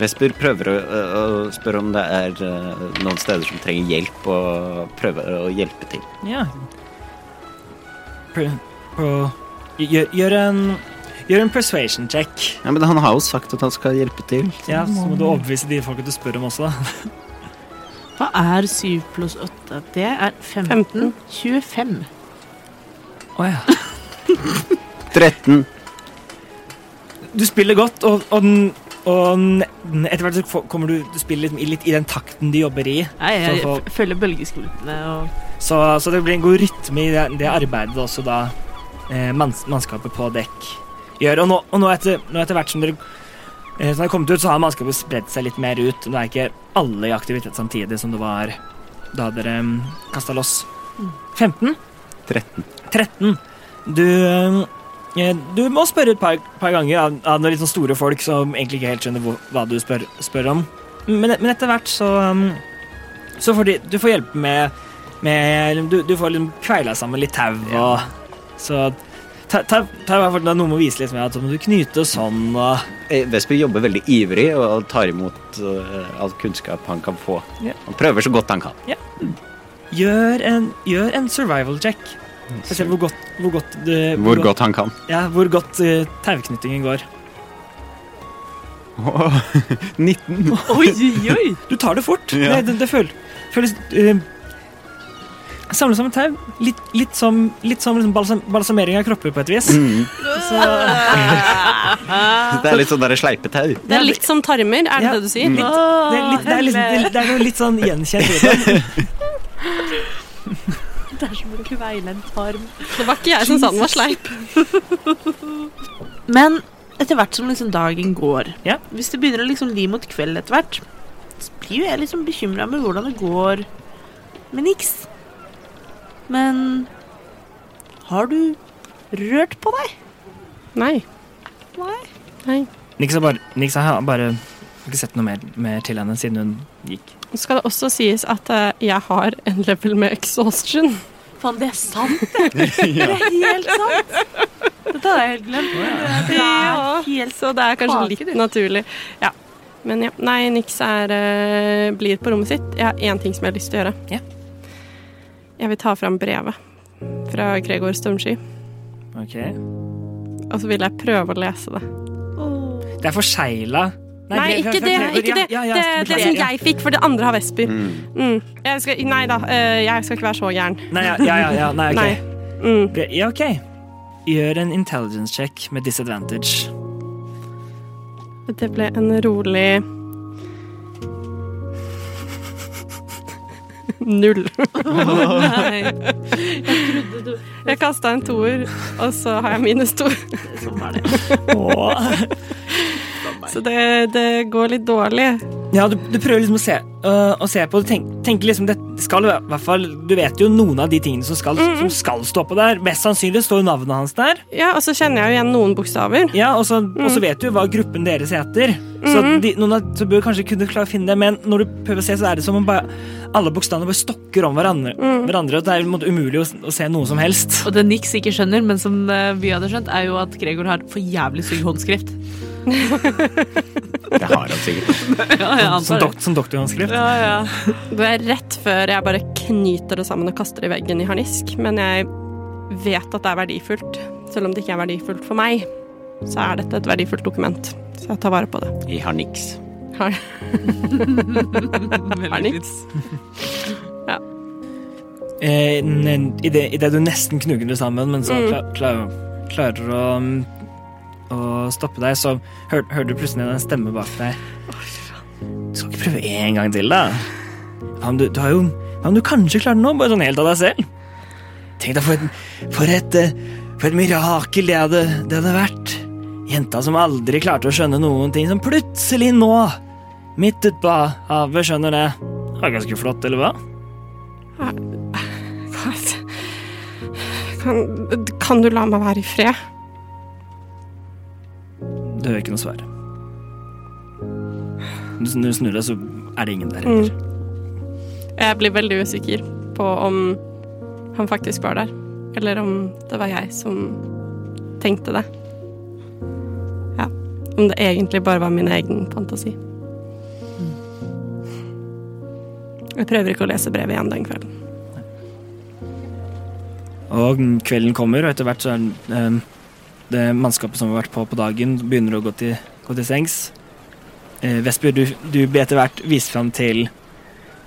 Vesper prøver å, å spørre om det er eh, noen steder som trenger hjelp, og prøver å hjelpe til. Ja. Prøv, prøv, gjør, gjør en Gjør en persuasion check. Ja, Men han har jo sagt at han skal hjelpe til. Ja, Så må du overbevise de folka du spør om også. Hva er 7 pluss 8? Det er 15. 25. Å ja. 13. Du spiller godt, og, og, den- og etter hvert så kommer du Du spiller litt, i- litt i den takten de jobber i. Nei, jeg Så for- følger bølgeskvulpene og Så, så det blir en god rytme i det, det arbeidet også da eh, manns, mannskapet på dekk gjør. Og nå, og nå, etter, nå etter hvert som dere eh, som har kommet ut, så har mannskapet spredd seg litt mer ut. Det er ikke alle i aktivitet samtidig som det var da dere um, kasta loss. 15? 13. 13. Du eh, Du må spørre et par, par ganger av, av noen litt sånn store folk som egentlig ikke helt skjønner hvor, hva du spør, spør om. Men, men etter hvert så um, Så får de, du får hjelpe med, med du, du får liksom kveila sammen litt tau og Så ta, ta, ta i hvert fall noe med å vise litt med at så må du knyte sånn og Eh, Vesper jobber veldig ivrig og tar imot eh, all kunnskap han kan få. Ja. Han prøver så godt han kan. Gjør en, gjør en survival check. For å se hvor godt, hvor godt, du, Hvor godt han kan. Ja, hvor godt uh, tauknyttingen går. 19. Oi, oi, oi! Du tar det fort. Ja. Det, det, det føles, føles uh, Samle sammen tau. Litt, litt som, litt som liksom balsam, balsamering av kropper, på et vis. Mm. Så, Det er litt sånn der sleipetau. Det er litt som tarmer, er det Ja. det du sier? litt, det, er litt, det, er litt, det, det er noe litt sånn gjenkjent i det. Det er som å kveile en tarm. Det var ikke jeg som sa den var sleip. Men etter hvert som liksom dagen går, Ja. hvis det begynner å liksom li mot kveld etter hvert, så blir jo jeg liksom bekymra med hvordan det går med niks. Men har du rørt på deg? Nei. Nei. Nei. Nix har bare, Nix har bare ikke sett noe mer, mer til henne siden hun gikk. Så skal det også sies at eh, jeg har en level med exhaustion. Faen, det er sant, det! Det er helt sant! Dette hadde jeg helt glemt. Det er helt Så det er kanskje litt naturlig. Ja. Men ja, nei, Nix er, uh, blir på rommet sitt. Jeg har én ting som jeg har lyst til å gjøre. Ja. Jeg vil ta fram brevet fra Gregor Stormsky, Ok. og så vil jeg prøve å lese det. Det er forsegla. Nei, ikke det! Ikke det. Ja, ja, det, det som jeg fikk, for det andre har Vesper. Mm. Mm. Jeg skal, nei da, eh, jeg skal ikke være så gæren. Nei, ja, ja, ja, ja, nei, ok. Nei. Mm. Ja, ok. Gjør en intelligence check med disadvantage. Det ble en rolig Null. Nei. Jeg trodde du Jeg kasta en toer, og så har jeg minus to. Sånn er det. Så det, det går litt dårlig. Ja, du, du prøver liksom å se, uh, å se på det. Tenk, tenk liksom det skal i hvert fall Du vet jo noen av de tingene som skal, Mm. som skal stå på der. Mest sannsynlig står jo navnet hans der. Ja, og så kjenner jeg jo igjen noen bokstaver. Ja, Og så, og Mm. så vet du hva gruppen deres heter. Så de, noen av, så bør kanskje kunne klare å finne det, men når du prøver å se, så er det som om bare, alle bokstavene bare stokker om hverandre. Mm. hverandre og det er måte umulig å, å se noe som helst. Og det Nix ikke skjønner, men som eh, vi hadde skjønt, er jo at Gregor har for jævlig stygg håndskrift. Det har han sikkert. Ja, Som, dokt, som doktorhåndskrift. Ja, ja. Det er rett før jeg bare knyter det sammen og kaster det i veggen i harnisk. Men jeg vet at det er verdifullt. Selv om det ikke er verdifullt for meg, så er dette et verdifullt dokument. Så jeg tar vare på det. I har niks. Har Veldig fint. Eh, Idet i det, du nesten knuger det sammen, men så Mm. klar, kla, klarer å, mm, å stoppe deg, så hør, hører du plutselig en stemme bak deg. Du skal ikke prøve en gang til, da? Hva om du, du har jo Hva om du kanskje klarer det nå, bare sånn helt av deg selv. Tenk deg for et, for et, eh, for et mirakel det hadde, det hadde vært. Jenta som aldri klarte å skjønne noen ting, som plutselig nå, midt utpå havet, skjønner det. Det var ganske flott, eller hva? Kan, kan du la meg være i fred? Det hører ikke noe svar. Når du snur deg, så er det ingen der heller. Jeg blir veldig usikker på om han faktisk var der, eller om det var jeg som tenkte det. Ja. Om det egentlig bare var min egen fantasi. Jeg prøver ikke å lese brevet igjen den kvelden. Og kvelden kommer, og etter hvert så er eh, det mannskapet som har vært på på dagen, begynner å gå til, gå til sengs. Eh, Vesper, du, du blir etter hvert vist fram til,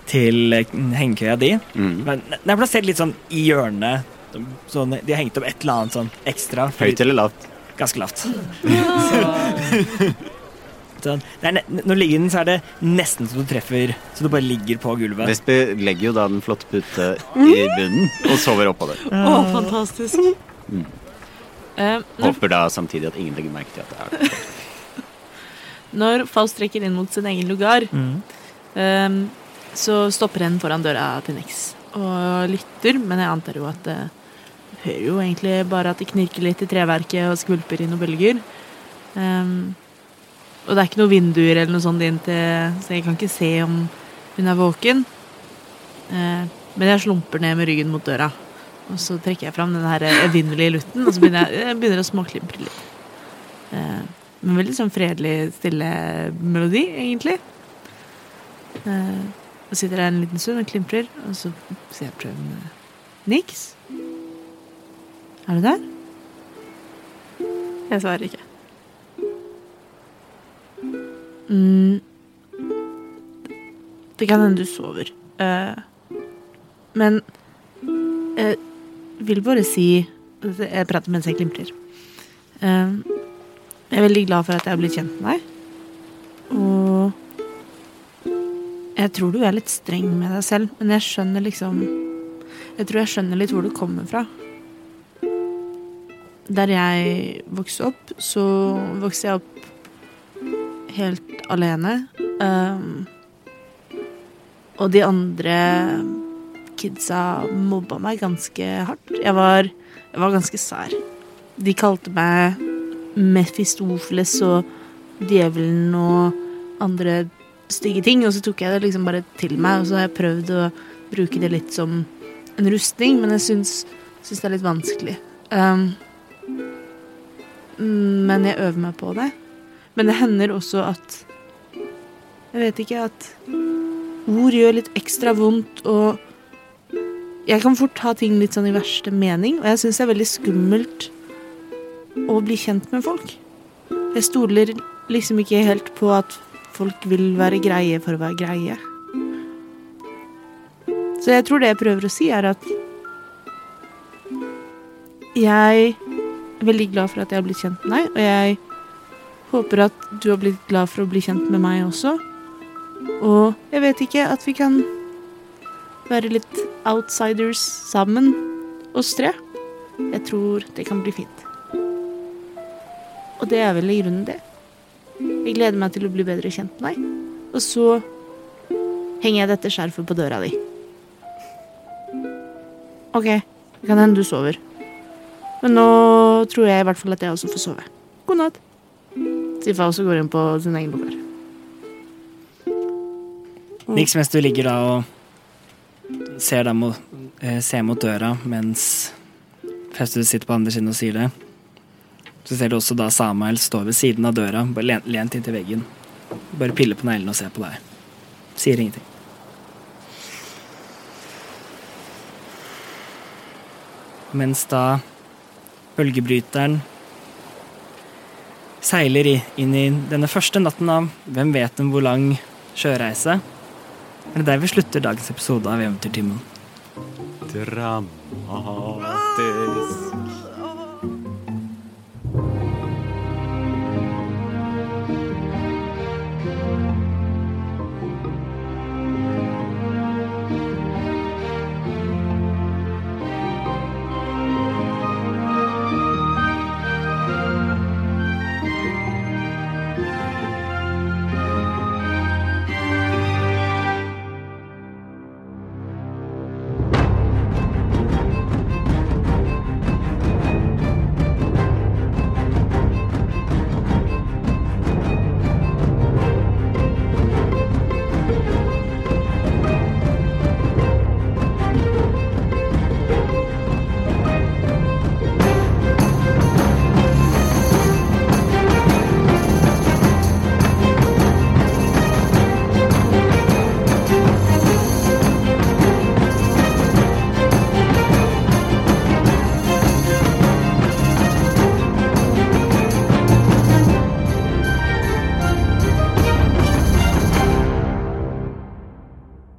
til eh, hengekøya di. Mm. Men Den er plassert litt sånn i hjørnet. Sånn, de har hengt opp et eller annet sånn ekstra. Høyt eller lavt? Ganske lavt. sånn. Det er, når du ligger i den, så er det nesten så du treffer Så du bare ligger på gulvet. Vesper legger jo da den flotte pute i bunnen og sover oppå det. Å, fantastisk. Mm. Eh, når, Håper da samtidig at ingen legger merke til at det er det. når Faust trekker inn mot sin egen lugar, Mm. eh, så stopper en foran døra til Nix og lytter, men jeg antar jo at det hører jo egentlig bare at det knirker litt i treverket og skvulper i noen bølger. Um, og det er ikke noen vinduer eller noe sånt inn til Så jeg kan ikke se om hun er våken. Uh, men jeg slumper ned med ryggen mot døra. Og så trekker jeg fram den her evinnelige lutten, og så begynner jeg, jeg begynner å småklimpre litt. Eh, men veldig sånn fredelig, stille melodi, egentlig. Eh, og sitter der en liten stund og klimprer, og så sier jeg prøven Niks? Er du der? Jeg svarer ikke. Mm. Det kan hende du sover. Eh, men jeg vil bare si Jeg prater mens jeg klimprer. Eh, jeg er veldig glad for at jeg har blitt kjent med deg. Og jeg tror du er litt streng med deg selv, men jeg skjønner liksom Jeg tror jeg skjønner litt hvor du kommer fra. Der jeg vokste opp, så vokste jeg opp helt alene. Um, og de andre kidsa mobba meg ganske hardt. Jeg var, jeg var ganske sær. De kalte meg Mefistofeles og Djevelen og andre stygge ting, og så tok jeg det liksom bare til meg, og så har jeg prøvd å bruke det litt som en rustning, men jeg syns, syns det er litt vanskelig. Um, men jeg øver meg på det. Men det hender også at Jeg vet ikke at ord gjør litt ekstra vondt, og jeg kan fort ta ting litt sånn i verste mening, og jeg syns det er veldig skummelt å bli kjent med folk. Jeg stoler liksom ikke helt på at folk vil være greie for å være greie. Så jeg tror det jeg prøver å si, er at jeg er veldig glad for at jeg har blitt kjent med deg, og jeg håper at du har blitt glad for å bli kjent med meg også. Og jeg vet ikke at vi kan være litt outsiders sammen, oss tre. Jeg tror det kan bli fint. Og det er vel i grunnen det. Jeg gleder meg til å bli bedre kjent med deg. Og så henger jeg dette skjerfet på døra di. OK, det kan hende du sover. Men nå tror jeg i hvert fall at jeg også får sove. God natt. Sifa også går inn på sin egen lokal. Niks mens du ligger da og ser, dem mot, eh, ser mot døra mens Festus sitter på andre siden og sier det. Så ser du også da Samuel stå ved siden av døra, bare lent, lent inntil veggen. Bare piller på neglene og ser på deg. Sier ingenting. Mens da bølgebryteren seiler inn i denne første natten av hvem vet om hvor lang sjøreise, det der vi slutter dagens episode av Eventyrtimen. Dramatisk.